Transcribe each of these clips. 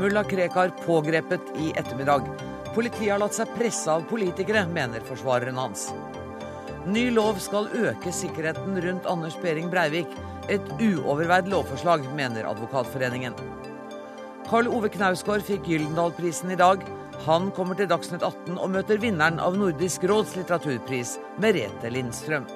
Mulla Krekar pågrepet i ettermiddag. Politiet har latt seg presse av politikere, mener forsvareren hans. Ny lov skal øke sikkerheten rundt Anders Behring Breivik. Et uoverveid lovforslag, mener Advokatforeningen. Karl Ove Knausgård fikk Gyldendalprisen i dag. Han kommer til Dagsnytt 18 og møter vinneren av Nordisk råds litteraturpris, Merete Lindstrøm.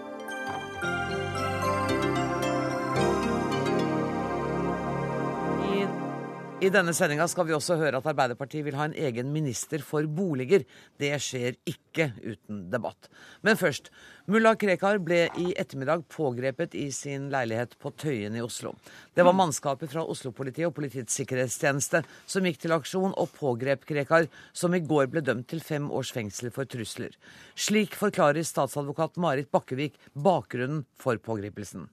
I denne sendinga skal vi også høre at Arbeiderpartiet vil ha en egen minister for boliger. Det skjer ikke uten debatt. Men først. Mulla Krekar ble i ettermiddag pågrepet i sin leilighet på Tøyen i Oslo. Det var mannskapet fra Oslo-politiet og Politiets sikkerhetstjeneste som gikk til aksjon og pågrep Krekar, som i går ble dømt til fem års fengsel for trusler. Slik forklarer statsadvokat Marit Bakkevik bakgrunnen for pågripelsen.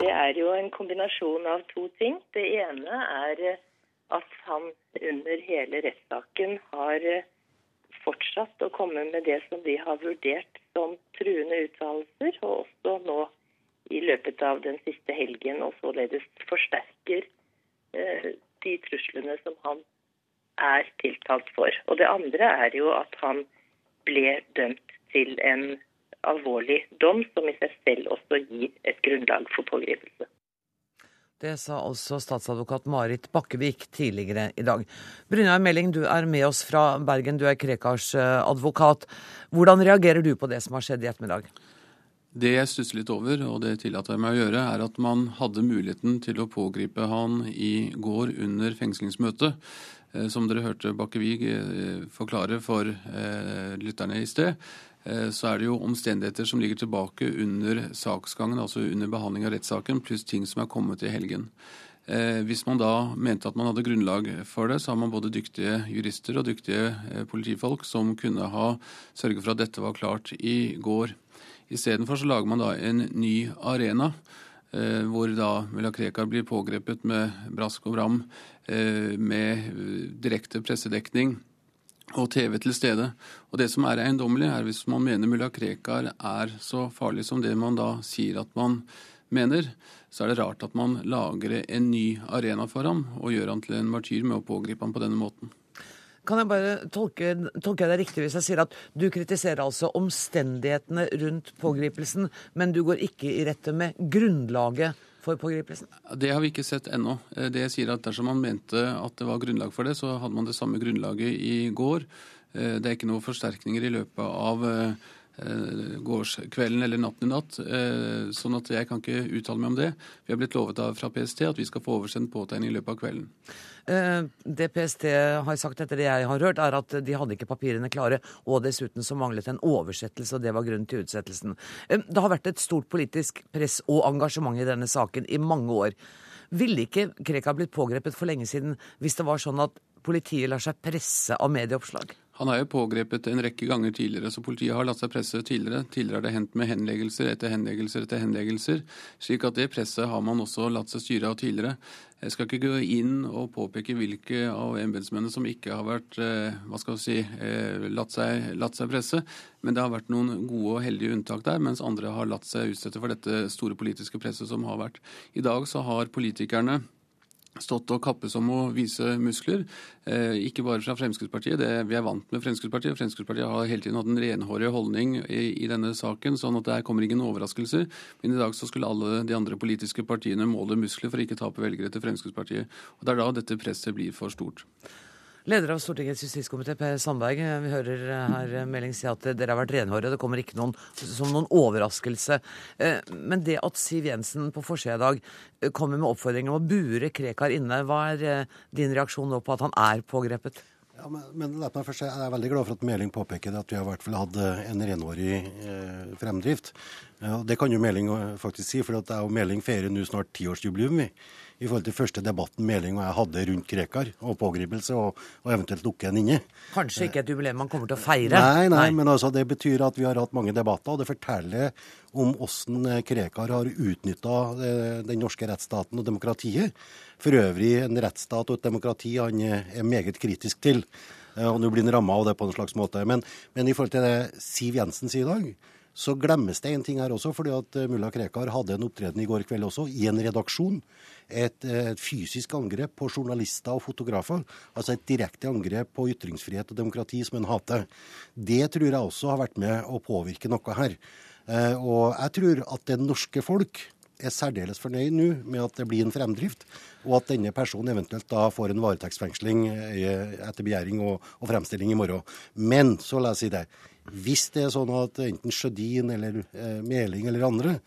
Det er jo en kombinasjon av to ting. Det ene er at han under hele rettssaken har eh, fortsatt å komme med det som de har vurdert som truende uttalelser, og også nå i løpet av den siste helgen, og således forsterker eh, de truslene som han er tiltalt for. Og det andre er jo at han ble dømt til en alvorlig dom, som i seg selv også gir et grunnlag for pågripelse. Det sa altså statsadvokat Marit Bakkevik tidligere i dag. Brynjar Meling, du er med oss fra Bergen. Du er Krekars eh, advokat. Hvordan reagerer du på det som har skjedd i ettermiddag? Det jeg stusser litt over, og det tillater jeg meg å gjøre, er at man hadde muligheten til å pågripe han i går under fengslingsmøtet. Eh, som dere hørte Bakkevik eh, forklare for lytterne i sted, Eh, så er det jo omstendigheter som ligger tilbake under saksgangen, altså under behandling av rettssaken, pluss ting som er kommet i helgen. Eh, hvis man da mente at man hadde grunnlag for det, så har man både dyktige jurister og dyktige eh, politifolk som kunne ha sørget for at dette var klart i går. Istedenfor så lager man da en ny arena. Hvor da Mulla Krekar blir pågrepet med brask og bram, med direkte pressedekning og TV til stede. Og Det som er eiendommelig, er hvis man mener mulla Krekar er så farlig som det man da sier at man mener, så er det rart at man lager en ny arena for ham og gjør han til en martyr med å pågripe ham på denne måten. Kan jeg bare tolke, tolke deg riktig hvis jeg sier at du kritiserer altså omstendighetene rundt pågripelsen, men du går ikke i rette med grunnlaget for pågripelsen? Det har vi ikke sett ennå. Eh, det sier at Dersom man mente at det var grunnlag for det, så hadde man det samme grunnlaget i går. Eh, det er ikke noen forsterkninger i løpet av eh, gårdskvelden eller natten i natt. Sånn at jeg kan ikke uttale meg om det. Vi har blitt lovet av fra PST at vi skal få oversendt påtegning i løpet av kvelden. Eh, det PST har sagt etter det jeg har hørt, er at de hadde ikke papirene klare, og dessuten så manglet en oversettelse, og det var grunnen til utsettelsen. Eh, det har vært et stort politisk press og engasjement i denne saken i mange år. Ville ikke Krekar blitt pågrepet for lenge siden hvis det var sånn at politiet lar seg presse av medieoppslag? Han er jo pågrepet en rekke ganger tidligere, så politiet har latt seg presse tidligere. Tidligere har det hendt med henleggelser etter henleggelser etter henleggelser. slik at det presset har man også latt seg styre av tidligere. Jeg skal ikke gå inn og påpeke hvilke av embetsmennene som ikke har vært eh, hva skal vi si, eh, latt, seg, latt seg presse, men det har vært noen gode og heldige unntak der, mens andre har latt seg utsette for dette store politiske presset som har vært. I dag så har politikerne stått og kappes om å vise muskler. Eh, ikke bare fra Fremskrittspartiet, det, vi er vant med Fremskrittspartiet. Fremskrittspartiet har hele tiden hatt en renhårig holdning i, i, denne saken, sånn at det kommer ingen overraskelser. Men i dag så skulle alle de andre politiske partiene måle muskler for å ikke tape velgere til Fremskrittspartiet. Og Det er da dette presset blir for stort. Leder av Stortingets justiskomité, Per Sandberg. Vi hører her melding si at dere har vært renhårige. Det kommer ikke noen, som noen overraskelse. Eh, men det at Siv Jensen på forsida i dag eh, kommer med oppfordring om å bure Krekar inne, hva er eh, din reaksjon nå på at han er pågrepet? Ja, men, men meg først, Jeg er veldig glad for at Meling påpeker at vi har i hvert fall hatt en renhårig eh, fremdrift. Ja, det kan jo Meling faktisk si, for jeg og Meling feirer nå snart tiårsjubileum. vi i forhold til første debatten Meling og jeg hadde rundt Krekar og pågripelse, og, og eventuelt lukke en inne. Kanskje ikke et jubileum man kommer til å feire? Nei, nei, nei, men altså det betyr at vi har hatt mange debatter, og det forteller om hvordan Krekar har utnytta eh, den norske rettsstaten og demokratiet. For øvrig en rettsstat og et demokrati han er meget kritisk til. Eh, og nå blir han ramma av det på en slags måte. Men, men i forhold til det Siv Jensen sier i dag, så glemmes det en ting her også. fordi at mulla Krekar hadde en opptreden i går kveld også, i en redaksjon. Et, et, fysisk angrep på journalister og fotografer. Altså et direkte angrep på ytringsfrihet og demokrati som en hater. Det tror jeg også har vært med å påvirke noe her. Og jeg tror at det norske folk er særdeles fornøyd nå med at det blir en fremdrift, og at denne personen eventuelt da får en varetektsfengsling eh, etter begjæring og, og, fremstilling i morgen. Men så la jeg si det. Hvis det er sånn at enten Sjødin eller eh, Meling eller andre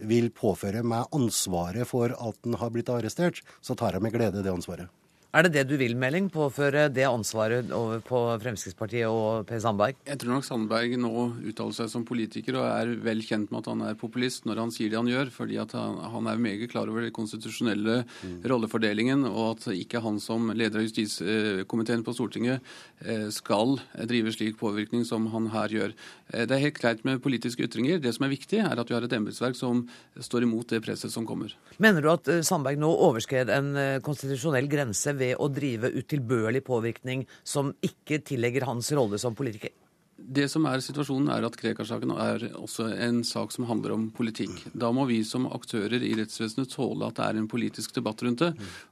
vil påføre meg ansvaret for at den har blitt arrestert, så tar jeg med glede det ansvaret. Er det det du vil, Meling? Påføre det ansvaret over på Fremskrittspartiet og Per Sandberg? Jeg tror nok Sandberg nå uttaler seg som politiker og er vel kjent med at han er populist når han sier det han gjør, fordi han, han, er meget klar over den konstitusjonelle mm. rollefordelingen, og at ikke han som leder av justiskomiteen på Stortinget eh, skal drive slik påvirkning som han her gjør. Eh, det er helt greit med politiske ytringer. Det som er viktig, er at vi har et embetsverk som står imot det presset som kommer. Mener du at eh, Sandberg nå overskred en konstitusjonell grense ved å drive utilbørlig påvirkning som ikke tillegger hans rolle som politiker? Det som er situasjonen er at Krekar-saken er også en sak som handler om politikk. Da må vi som aktører i rettsvesenet tåle at det er en politisk debatt rundt det.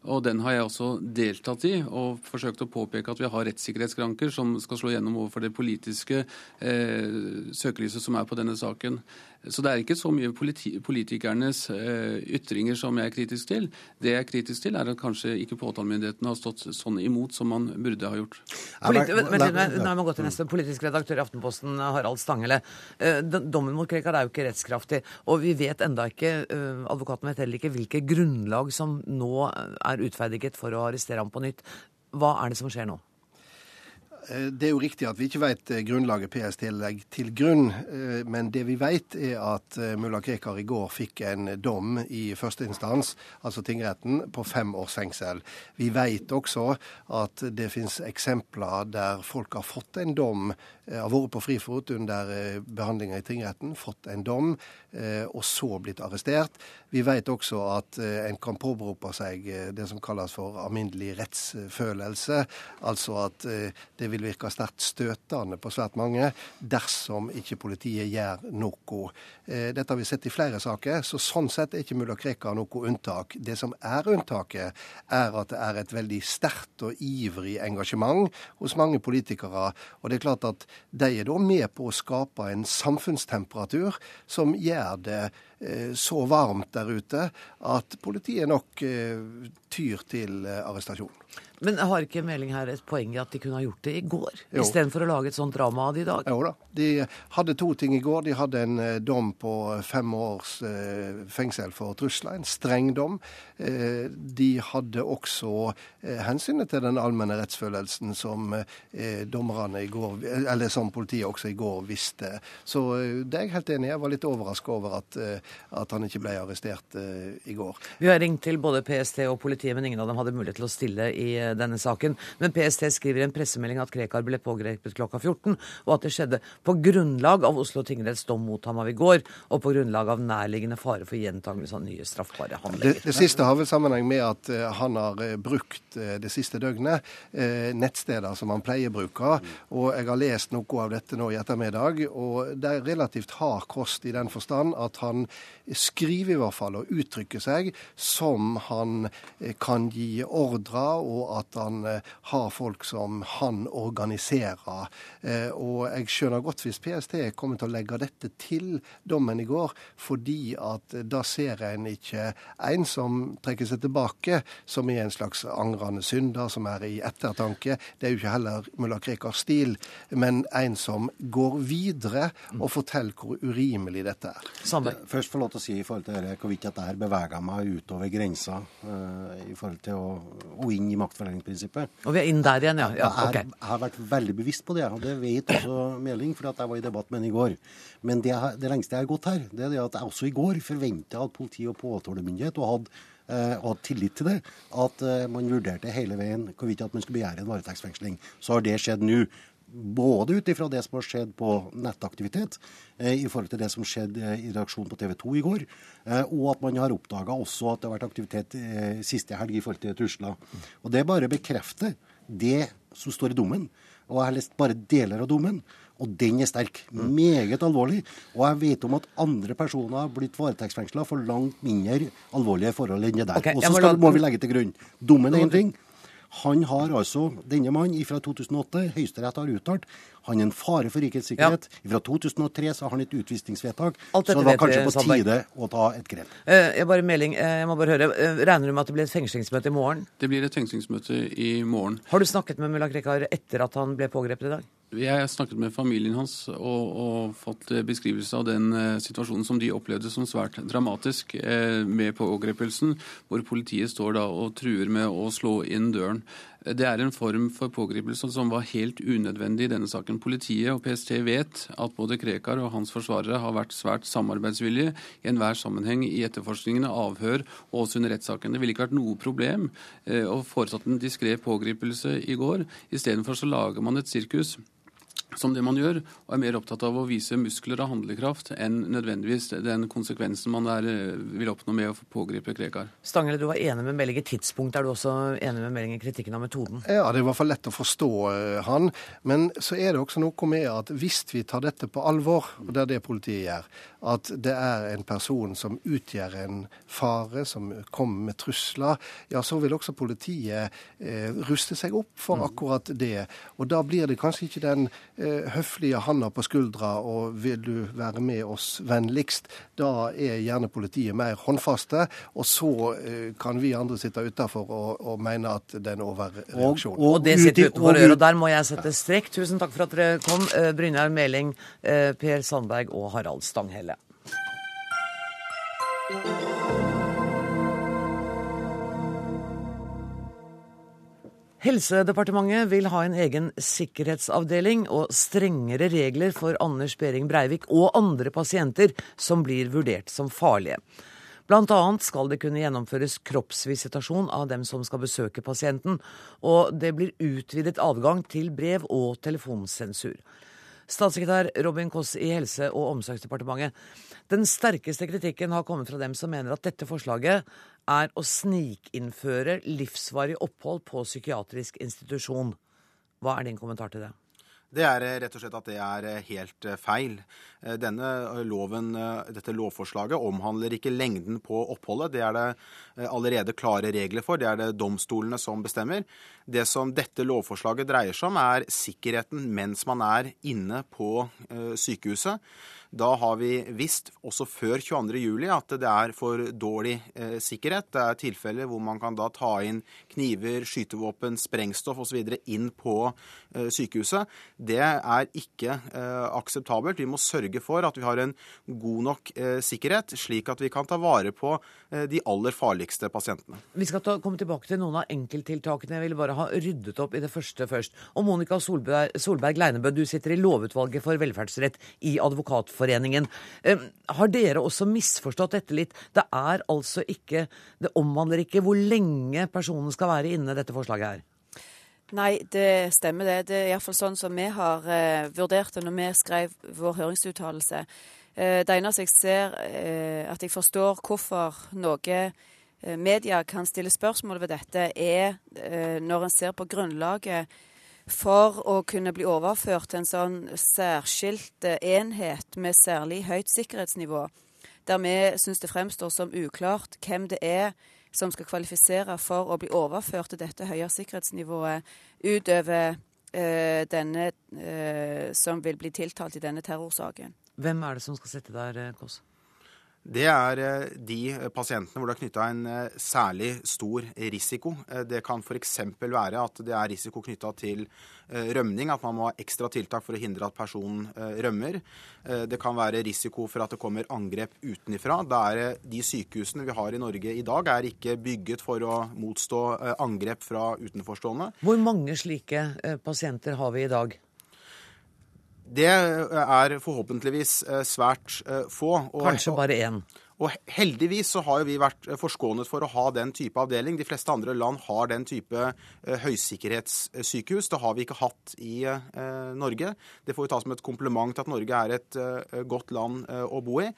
Og den har jeg også deltatt i, og forsøkt å påpeke at vi har rettssikkerhetsskranker som skal slå gjennom overfor det politiske eh, søkelyset som er på denne saken. Så det er ikke så mye politi politikernes uh, ytringer som jeg er kritisk til. Det jeg er kritisk til, er at kanskje ikke påtalemyndigheten har stått sånn imot som man burde ha gjort. Politi nå må gå til neste. Politisk redaktør i Aftenposten, Harald Stangele. Uh, dommen mot Krekar er jo ikke rettskraftig. Og vi vet enda ikke, advokaten vet heller ikke, hvilke grunnlag som nå er utferdiget for å arrestere ham på nytt. Hva er det som skjer nå? Eh, det er jo riktig at vi ikke vet eh, grunnlaget PST legger til grunn, eh, men det vi vet er at mulla Krekar i går fikk en dom i første instans, altså tingretten, på fem års fengsel. Vi vet også at det finnes eksempler der folk har fått en dom, har vært på frifot under behandlinga i tingretten, fått en dom, og så blitt arrestert. Vi vet også at en kan påberope seg det som kalles for alminnelig rettsfølelse, altså at det vil virke sterkt støtende på svært mange dersom ikke politiet gjør noe. Eh, dette har vi sett i flere saker, så sånn sett er ikke mulla Krekar noe unntak. Det som er unntaket, er at det er et veldig sterkt og ivrig engasjement hos mange politikere. Og det er klart at de er da med på å skape en samfunnstemperatur som gjør det eh, så varmt der ute at politiet nok eh, tyr til arrestasjon. Men har ikke Meling her et poeng i at de kunne ha gjort det i går, istedenfor å lage et sånt drama av det i dag? Jo da. De hadde to ting i går. De hadde en eh, dom på fem års eh, fengsel for trusler, en streng dom. Eh, de hadde også hensynet til den allmenne rettsfølelsen som dommerne i går, eller som politiet også i går visste. Så det er jeg helt enig i. Jeg var litt overraska over at, at, han ikke ble arrestert i går. Vi har ringt til både PST og politiet, men ingen av dem hadde mulighet til å stille i denne saken. Men PST skriver i en pressemelding at Krekar ble pågrepet klokka 14, og at det skjedde på grunnlag av Oslo tingretts dom mot ham av i går, og på grunnlag av nærliggende fare for gjentakelse av nye straffbare handlinger. Det, det, siste har vel sammenheng med at uh, han har uh, brukt uh, det siste døgnet nettsteder som han pleier å bruke, og jeg har lest noe av dette nå i ettermiddag, og det er relativt hard kost i den forstand at han skriver i hvert fall og uttrykker seg som han kan gi ordre, og at han har folk som han organiserer. Og jeg skjønner godt hvis PST kommer til å legge dette til dommen i går, fordi at da ser en ikke en som trekker seg tilbake, som er en slags angrende synder, som er i ettertanke. Det er jo ikke heller mulla Krekars stil, men en som går videre og forteller hvor urimelig dette er. Sandberg. Først få lov til å si i forhold til dette, hvorvidt at dette beveger meg utover grensa uh, i forhold til å, å inn i maktfordelingsprinsippet. Og vi er inn der igjen, ja. ja okay. jeg, har vært veldig bevisst på det, og det vet også Meling, for jeg var i debatt med henne i går. Men det, det, lengste jeg har gått her, det er det at jeg også i går forventa at politi og påtalemyndighet og hadde eh, og hadde tillit til det, at uh, man vurderte hele veien hvorvidt at man skulle begjære en varetektsfengsling. Så har det skjedd nå. Både ut ifra det som har skjedd på nettaktivitet, eh, i forhold til det som skjedde eh, i reaksjonen på TV 2 i går, eh, og at man har oppdaga også at det har vært aktivitet siste helg i forhold til trusler. Og Det bare bekrefter det som står i dommen. Og jeg har lest bare deler av dommen. Og den er sterk. Meget alvorlig. Og jeg vet om at andre personer har blitt varetektsfengsla for langt mindre alvorlige forhold enn det der. Okay, og så må skal- må vi legge til grunn dommen er én ting. Han har altså, Denne mannen fra 2008, Høyesterett har uttalt, han er en fare for rikets sikkerhet. Fra 2003 så har han et utvisningsvedtak. Alt Så det var vet vi, kanskje på Sandberg. tide å ta et grep. Eh, Jeg, bare melding, eh, jeg må bare høre, eh, Regner du med at det blir et fengslingsmøte i morgen? Det blir et fengslingsmøte i morgen. Har du snakket med mulla Krekar etter at han ble pågrepet i dag? Jeg har snakket med familien hans og, og fått beskrivelse av den eh, situasjonen som de opplevde som svært dramatisk eh, med pågrepelsen, hvor politiet står da og truer med å slå inn døren. Det er en form for pågripelse som var helt unødvendig i denne saken. Politiet og PST vet at både Krekar og hans forsvarere har vært svært samarbeidsvillige i enhver sammenheng i etterforskningene, avhør og også under rettssaken. Det ville ikke vært noe problem eh, å foretatt en diskré pågripelse i går. Istedenfor så lager man et sirkus som det man gjør, og er mer opptatt av å vise muskler og handlekraft enn nødvendigvis den konsekvensen man er, eh, vil oppnå med å pågripe Krekar. Stanghelle, du var enig med Melding i tidspunkt. Er du også enig med Melding i kritikken av metoden? Ja, det er i hvert fall lett å forstå eh, han. Men så er det også noe med at hvis vi tar dette på alvor, og det er det politiet gjør, at det er en person som utgjør en fare, som kommer med trusler, ja, så vil også politiet eh, ruste seg opp for akkurat det. Og da blir det kanskje ikke den høflige handa på skuldra og 'vil du være med oss vennligst'? Da er gjerne politiet mer håndfaste, og så eh, kan vi andre sitte utafor og, og mene at det er en overreaksjon. Og det sitter utenfor øret, og der må jeg sette strekk. Tusen takk for at dere kom, eh, Brynjar Meling, eh, Per Sandberg og Harald Stanghelle. Helsedepartementet vil ha en egen sikkerhetsavdeling og strengere regler for Anders Behring Breivik og andre pasienter som blir vurdert som farlige. Annet skal det kunne gjennomføres kroppsvisitasjon av dem som skal besøke pasienten, og det blir utvidet adgang til brev- og telefonsensur. Statssekretær Robin Koss i Helse- og omsorgsdepartementet. Den sterkeste kritikken har kommet fra dem som mener at dette forslaget er å snikinnføre livsvarig opphold på psykiatrisk institusjon. Hva er din kommentar til det? Det er eh, rett og slett at det er eh, helt eh, feil. Loven, dette lovforslaget omhandler ikke lengden på oppholdet. Det er det allerede klare regler for. Det er det domstolene som bestemmer. Det som dette lovforslaget dreier seg om, er sikkerheten mens man er inne på eh, sykehuset. Da har vi visst, også før 22.07, at det er for dårlig eh, sikkerhet. Det er tilfeller hvor man kan da ta inn kniver, skytevåpen, sprengstoff osv. inn på eh, sykehuset. Det er ikke eh, akseptabelt. Vi må sørge for at vi har en god nok eh, sikkerhet, slik at vi kan ta vare på eh, de aller farligste pasientene. Vi skal ta, komme tilbake til noen av enkelttiltakene. Jeg vil bare ha ryddet opp i det første først. Og Monica Solberg, Solberg Leinebø, du sitter i lovutvalget for velferdsrett i Advokatforeningen. Har dere også misforstått dette litt? Det er altså ikke Det omhandler ikke hvor lenge personen skal være inne, dette forslaget her. Nei, det stemmer det. Det er iallfall sånn som vi har eh, vurdert det når vi skrev vår høringsuttalelse. Eh, det eneste jeg ser, eh, at jeg forstår hvorfor noe media kan stille spørsmål ved dette, er eh, når en ser på grunnlaget for å kunne bli overført til en sånn særskilt eh, enhet med særlig høyt sikkerhetsnivå, der vi syns det fremstår som uklart hvem det er som skal kvalifisere for å bli overført til dette høye sikkerhetsnivået utover øh, denne øh, som vil bli tiltalt i denne terrorsaken. Hvem er det som skal sitte der, eh, Kåss? Det er eh, de pasientene hvor det er knytta en eh, særlig stor risiko. Eh, Det kan f.eks. være at det er risiko knytta til rømning, at man må ha ekstra tiltak for å hindre at personen rømmer. Det kan være risiko for at det kommer angrep det de sykehusene vi har i Norge i dag, er ikke bygget for å motstå angrep fra utenforstående. Hvor mange slike pasienter har vi i dag? Det eh, er forhåpentligvis eh, svært eh, få. og- Kanskje bare én. Og heldigvis så har jo vi vært forskånet for å ha den type avdeling. De fleste andre land har den type høysikkerhetssykehus. Det har vi ikke hatt i Norge. Det får vi ta som et kompliment til at Norge er et godt land å bo i.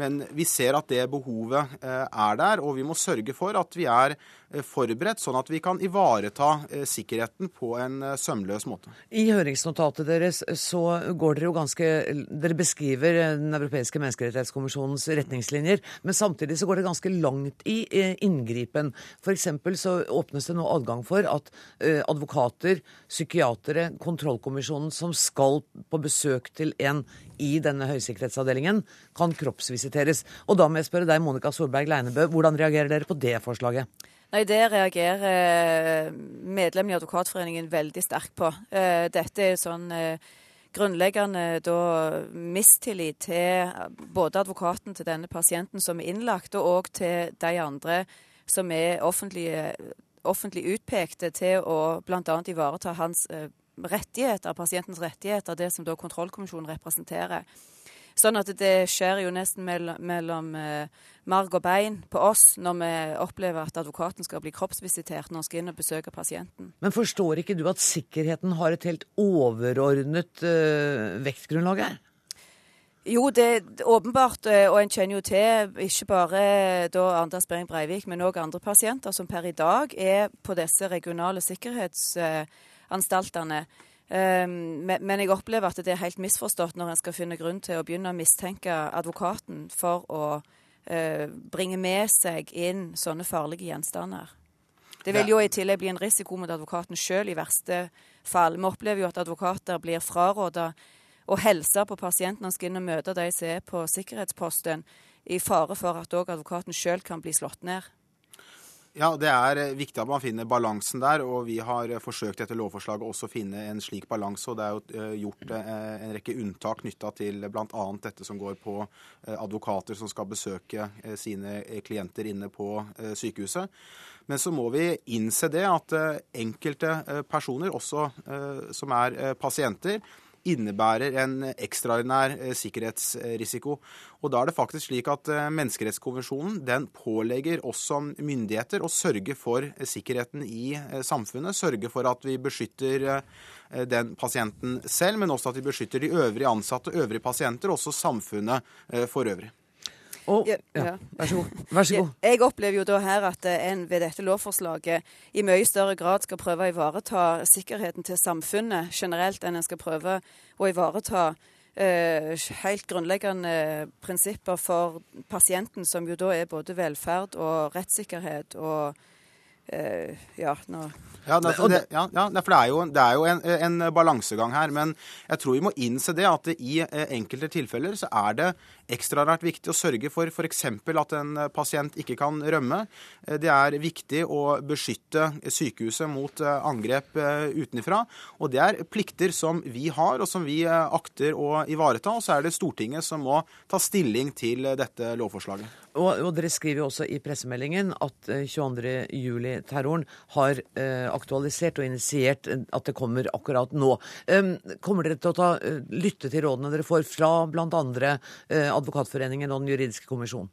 Men vi ser at det behovet er der, og vi må sørge for at vi er forberedt, sånn at vi kan ivareta sikkerheten på en sømløs måte. I høringsnotatet deres så går dere jo ganske Dere beskriver Den europeiske menneskerettighetskommisjonens retningslinjer, men samtidig så går det ganske langt i eh, inngripen. F.eks. så åpnes det nå adgang for at eh, advokater, psykiatere, kontrollkommisjonen som skal på besøk til en i denne høysikkerhetsavdelingen, kan kroppsvisiteres. Og da må jeg spørre deg, Monica Solberg Leinebø, hvordan reagerer dere på det forslaget? Nei, Det reagerer eh, medlemmene i Advokatforeningen veldig sterkt på. Dette er sånn grunnleggende da mistillit til både advokaten til denne pasienten som er innlagt, og òg til de andre som er offentlig, utpekte til å bl.a. ivareta hans rettigheter, pasientens rettigheter, det som da kontrollkommisjonen representerer. Sånn at det skjer jo nesten mellom, mellom eh, marg og bein på oss når vi opplever at advokaten skal bli kroppsvisitert når han skal inn og besøke pasienten. Men forstår ikke du at sikkerheten har et helt overordnet uh, vektgrunnlag her? Jo, det er åpenbart, eh, og en kjenner jo til ikke bare da Anders Behring Breivik, men òg andre pasienter som per i dag er på disse regionale sikkerhetsanstaltene. Um, men jeg opplever at det er helt misforstått når en skal finne grunn til å begynne å mistenke advokaten for å uh, bringe med seg inn sånne farlige gjenstander. Det vil jo i tillegg bli en risiko mot advokaten sjøl i verste fall. Vi opplever jo at advokater blir fraråda å helse på pasienten han skal inn og møte de som er på sikkerhetsposten, i fare for at òg advokaten sjøl kan bli slått ned. Ja, Det er eh, viktig at man finner balansen der, og vi har eh, forsøkt etter lovforslaget også å finne en slik balanse. og Det er jo eh, gjort en rekke unntak knytta til bl.a. dette som går på advokater som skal besøke sine klienter inne på sykehuset. Men så må vi innse det at enkelte personer, også som er pasienter, innebærer en ekstraordinær eh, sikkerhetsrisiko. Og Da er det faktisk slik at eh, Menneskerettskonvensjonen den pålegger oss som myndigheter å sørge for sikkerheten i eh, samfunnet. Sørge for at vi beskytter den pasienten selv, men også at vi beskytter de øvrige ansatte, øvrige pasienter, også samfunnet for øvrig. Og, ja, ja. Vær så god. Vær så god. Jeg opplever jo da her at en ved dette lovforslaget i mye større grad skal prøve å ivareta sikkerheten til samfunnet generelt, enn en skal prøve å ivareta eh, helt grunnleggende prinsipper for pasienten, som jo da er både velferd og rettssikkerhet og uh, ja, nå ja, det, det, ja, ja, for det er jo, det er jo en, en, balansegang her. Men jeg tror vi må innse det at i eh, enkelte tilfeller så er det ekstraordinært viktig å sørge for f.eks. at en pasient ikke kan rømme. Eh, det er viktig å beskytte sykehuset mot eh, angrep eh, utenfra. Og det er plikter som vi har, og som vi akter å ivareta. Og så er det Stortinget som må ta stilling til dette lovforslaget. Og, og dere skriver jo også i pressemeldingen at 22.07-terroren har eh, aktualisert og initiert at det kommer akkurat nå. Kommer dere til å ta, lytte til rådene dere får fra bl.a. Eh, Advokatforeningen og Den juridiske kommisjon?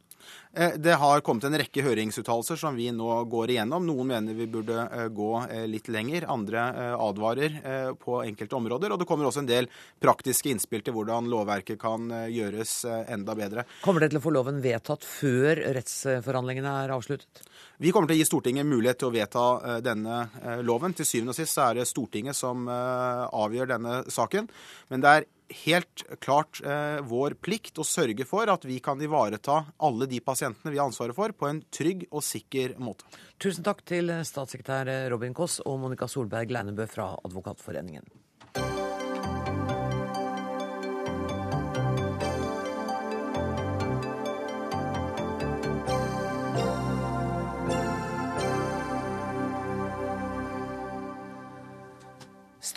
Eh, det har kommet en rekke høringsuttalelser som vi nå går igjennom. Noen mener vi burde eh, gå eh, litt lenger, andre advarer på enkelte områder. Og det kommer også en del praktiske innspill til hvordan lovverket kan gjøres enda bedre. Kommer dere til å få loven vedtatt før rettsforhandlingene er avsluttet? Vi kommer til å gi Stortinget mulighet til å vedta denne loven. Til syvende og sist er det Stortinget som avgjør denne saken. Men det er helt klart eh, vår plikt å sørge for at vi kan ivareta alle de pasientene vi har ansvaret for, på en trygg og sikker måte. Tusen takk til statssekretær Robin Koss og Monica Solberg Leinebø fra Advokatforeningen.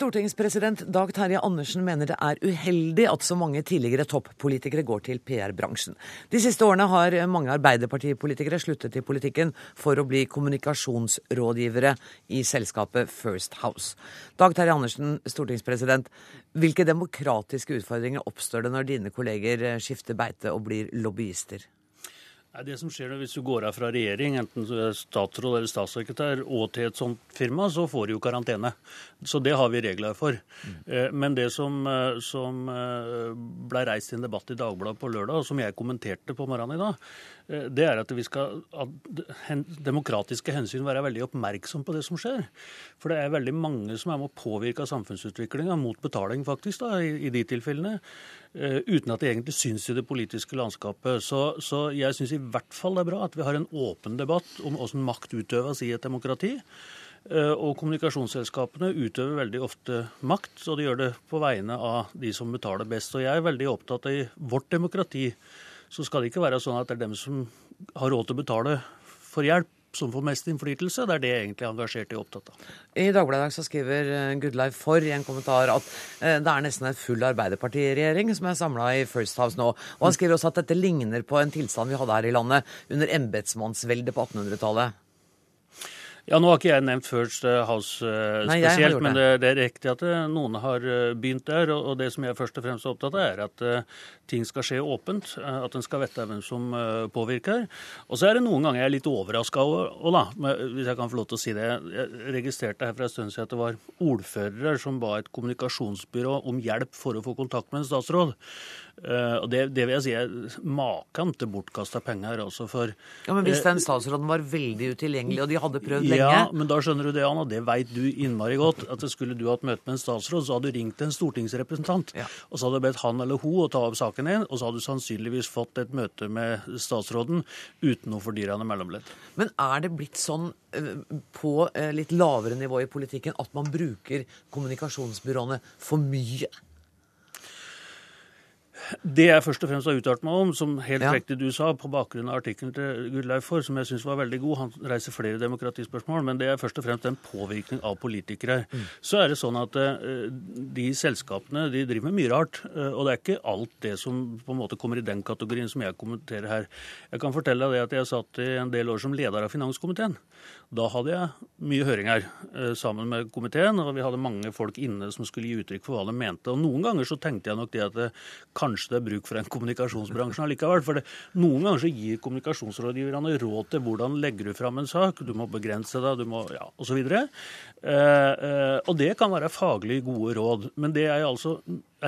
Stortingspresident Dag Terje Andersen mener det er uheldig at så mange tidligere toppolitikere går til PR-bransjen. De siste årene har mange arbeiderpartipolitikere sluttet i politikken for å bli kommunikasjonsrådgivere i selskapet First House. Dag Terje Andersen, stortingspresident. Hvilke demokratiske utfordringer oppstår det når dine kolleger skifter beite og blir lobbyister? Det som skjer Hvis du går av fra regjering, enten du er statsråd eller statssekretær, og til et sånt firma, så får du jo karantene. Så det har vi regler for. Mm. Men det som, eh, som eh, ble reist i en debatt i Dagbladet på lørdag, og som jeg kommenterte på morgenen i dag, det er at vi skal av demokratiske hensyn være veldig oppmerksom på det som skjer. For det er veldig mange som er med å påvirke samfunnsutviklinga mot betaling, faktisk, da, i, i de tilfellene. Eh, uten at det egentlig syns i det politiske landskapet. Så, så jeg syns i hvert fall det er bra at vi har en åpen debatt om hvordan makt utøves i et demokrati. Eh, og kommunikasjonsselskapene utøver veldig ofte makt, og de gjør det på vegne av de som betaler best. Og jeg er veldig opptatt av i vårt demokrati så skal det ikke være sånn at det er dem som har råd til å betale for hjelp, som får mest innflytelse. Det er det egentlig er engasjert i og opptatt av. I Dagbladet så skriver eh, Gudleiv For i en kommentar at eh, det er nesten en full Arbeiderpartiregjering som er samla i First House nå. Og han skriver også at dette ligner på en tilstand vi hadde her i landet under embetsmannsveldet på 1800-tallet. Ja, Nå har ikke jeg nevnt First House uh, Nei, spesielt, men det, det, er riktig at uh, noen har begynt der. Og, det som jeg først og fremst er opptatt av, er at ting skal skje åpent. At en skal vite hvem som påvirker. Og så er det noen ganger jeg er litt overraska over, hvis jeg kan få lov til å si det. Jeg registrerte her for en stund siden at det var ordførere som ba et kommunikasjonsbyrå om hjelp for å få kontakt med en statsråd. Uh, og det, det, vil jeg si er maken til bortkasta penger. Altså for, ja, Men hvis den statsråden var veldig utilgjengelig, og de hadde prøvd ja, lenge Ja, men da skjønner du det, Anna. Det veit du innmari godt. at Skulle du hatt møte med en statsråd, så hadde du ringt en stortingsrepresentant. Ja. Og så hadde du bedt han eller hun å ta opp saken din, og så hadde du sannsynligvis fått et møte med statsråden uten noe fordyrende mellomledd. Men er det blitt sånn eh, på eh, litt lavere nivå i politikken at man bruker kommunikasjonsbyråene for mye? Det jeg først og fremst har uttalt meg om, som helt ja. riktig du sa, på bakgrunn av artikkelen til Gudleif For, som jeg syns var veldig god, han reiser flere demokratispørsmål, men det er først og fremst en påvirkning av politikere. Mm. Så er det sånn at uh, de selskapene de driver med mye rart, uh, og det er ikke alt det som på en måte kommer i den kategorien som jeg kommenterer her. Jeg kan fortelle deg at jeg satt i en del år som leder av finanskomiteen. Da hadde jeg mye høringer uh, sammen med komiteen, og vi hadde mange folk inne som skulle gi uttrykk for hva de mente. Og noen ganger så tenkte jeg nok det at det kanskje kanskje det er bruk for en kommunikasjonsbransje allikevel. For det, noen ganger så gir kommunikasjonsrådgiverne råd til hvordan legger du fram en sak. Du må begrense deg, du må ja, osv. Eh, eh, og det kan være faglig gode råd. Men det jeg altså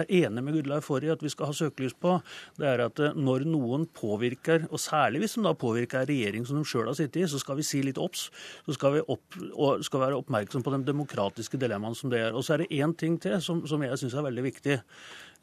er enig med Gudleiv Forri at vi skal ha søkelys på, det er at eh, når noen påvirker, og særlig hvis de da påvirker en regjering som de sjøl har sittet i, så skal vi si litt obs. Så skal vi opp, skal være oppmerksom på de demokratiske dilemmaene som det er. Og så er det én ting til som, som jeg syns er veldig viktig.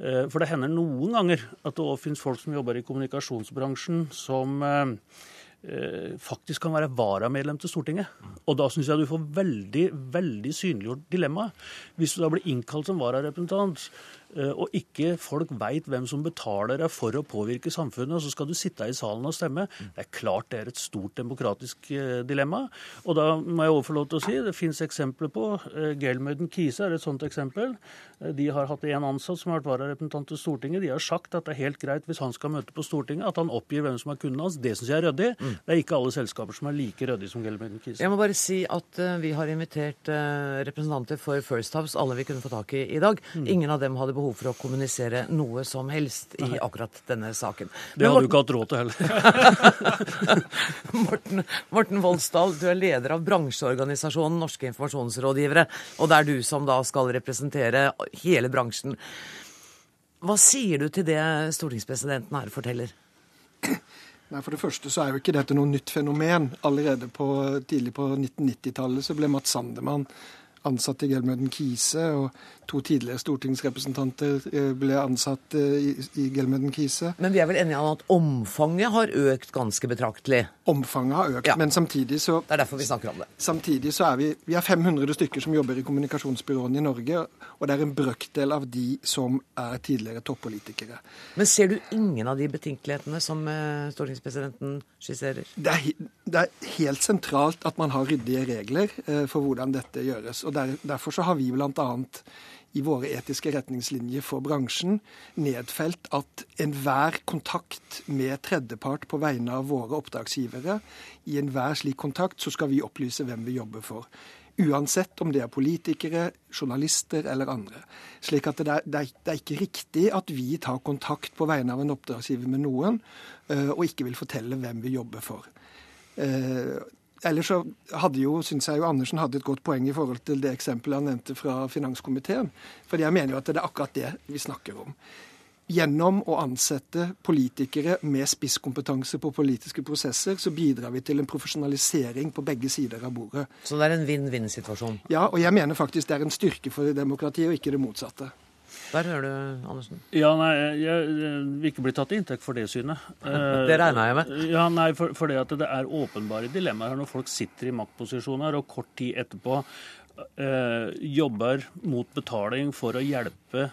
Eh, for det hender noen ganger at det òg finnes folk som jobber i kommunikasjonsbransjen, som eh, faktisk kan være varamedlem til Stortinget. Og da syns jeg du får veldig veldig synliggjort dilemmaet. Hvis du da blir innkalt som vararepresentant, og ikke folk veit hvem som betaler deg for å påvirke samfunnet, og så skal du sitte i salen og stemme. Det er klart det er et stort demokratisk eh, dilemma. Og da må jeg overfor lov til å si det fins eksempler på eh, Gelmøyden Kise er et sånt eksempel. De har hatt en ansatt som har vært vararepresentant til Stortinget. De har sagt at det er helt greit hvis han skal møte på Stortinget, at han oppgir hvem som er kunden hans. Det syns jeg er ryddig. Mm. Det er ikke alle selskaper som er like ryddige som Gelmøyden Kise. Jeg må bare si at vi har invitert representanter for First House, alle vi kunne få tak i i dag. Mm. Ingen av dem hadde behov behov for å kommunisere noe som helst i akkurat denne saken. Det hadde du ikke hatt råd til heller. Morten, Morten Voldsdal, du er leder av bransjeorganisasjonen Norske informasjonsrådgivere. Og det er du som da skal representere hele bransjen. Hva sier du til det stortingspresidenten her forteller? Nei, For det første så er jo ikke dette noe nytt fenomen. Allerede på, tidlig på 1990-tallet så ble Mats Sandemann ansatt i Gelmøden Kise, og to tidligere stortingsrepresentanter eh, ble ansatt eh, i, i Gelmøden Kise. Men vi er vel enige om at omfanget har økt ganske betraktelig? Omfanget har økt, ja. men samtidig så Det er derfor vi snakker om det. Samtidig så er vi Vi er 500 stykker som jobber i kommunikasjonsbyråene i Norge, og det er en brøkdel av de som er tidligere toppolitikere. Men ser du ingen av de betenkelighetene som eh, stortingspresidenten skisserer? Det er, det er, helt sentralt at man har ryddige regler for hvordan dette gjøres. og der, Derfor så har vi bl.a i våre etiske retningslinjer for bransjen nedfelt at enhver kontakt med tredjepart på vegne av våre oppdragsgivere, i enhver slik kontakt så skal vi opplyse hvem vi jobber for. Uansett om det er politikere, journalister eller andre. Slik at det er, det, er, ikke riktig at vi tar kontakt på vegne av en oppdragsgiver med noen, uh, og ikke vil fortelle hvem vi jobber for. Ellers så hadde jo, synes jeg jo Andersen hadde et godt poeng i forhold til det eksempelet han nevnte fra finanskomiteen. For jeg mener jo at det er akkurat det vi snakker om. Gjennom å ansette politikere med spisskompetanse på politiske prosesser, så bidrar vi til en profesjonalisering på begge sider av bordet. Så det er en vinn-vinn-situasjon? Ja, og jeg mener faktisk det er en styrke for demokratiet, og ikke det motsatte. Der hører du, Andersen. Ja, nei, Jeg vil ikke bli tatt til inntekt for det synet. det regner jeg med. Ja, nei, for, for det at det er åpenbare dilemmaer når folk sitter i maktposisjoner og kort tid etterpå eh, jobber mot betaling for å hjelpe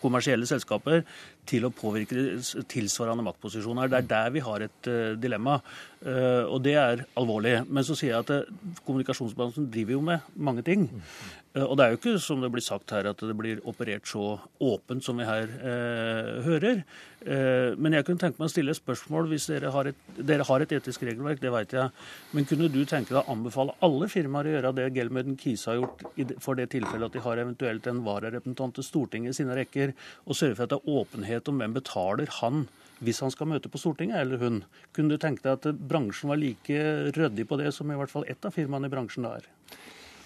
kommersielle selskaper til å påvirke tilsvarende maktposisjoner. Det er der vi har et uh, dilemma, uh, og det er alvorlig. Men så sier jeg at uh, kommunikasjonsbransjen driver jo med mange ting. Og det er jo ikke som det blir sagt her, at det blir operert så åpent som vi her hører. men jeg kunne tenke meg å stille et spørsmål hvis dere har et, dere har et etisk regelverk, det vet jeg. Men kunne du tenke deg å anbefale alle firmaer å gjøre det Gelmøden Kise har gjort for det tilfellet at de har eventuelt en vararepresentant til Stortinget i sine rekker, og sørge for at det er åpenhet åpenhet om hvem betaler han hvis han skal møte på Stortinget, eller hun. Kunne du tenke deg at bransjen var like ryddig på det som i hvert fall ett av firmaene i bransjen da er?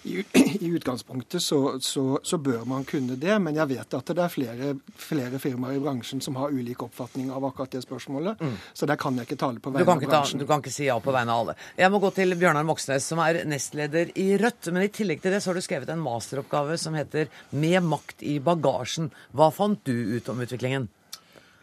I, I, utgangspunktet så, så, så, bør man kunne det, men jeg vet at det er flere, flere, firmaer i bransjen som har ulik oppfatning av akkurat det spørsmålet. Mm. Så der kan jeg ikke tale på vegne av bransjen. Ta, du kan ikke si ja på vegne av alle. Jeg må gå til Bjørnar Moxnes, som er nestleder i Rødt. Men i tillegg til det så har du skrevet en masteroppgave som heter 'Med makt i bagasjen'. Hva fant du ut om utviklingen?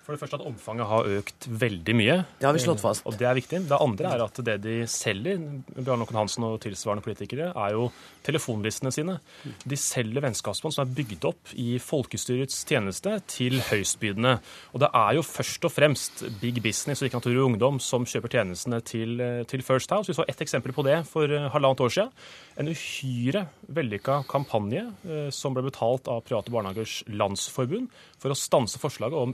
For det første at omfanget har økt veldig mye. Det har vi slått fast. Og det er viktig. Det andre er at det de selger, Bjarne Håkon Hansen og tilsvarende politikere, er jo telefonlistene sine. De selger vennskapsbånd som er bygd opp i folkestyrets tjeneste til høystbydende. Og det er jo først og fremst big business og ikke natur og ungdom som kjøper tjenestene til, til First House. Vi så ett eksempel på det for halvannet år siden. En uhyre vellykka kampanje eh, som ble betalt av Private Barnehagers Landsforbund for å stanse forslaget om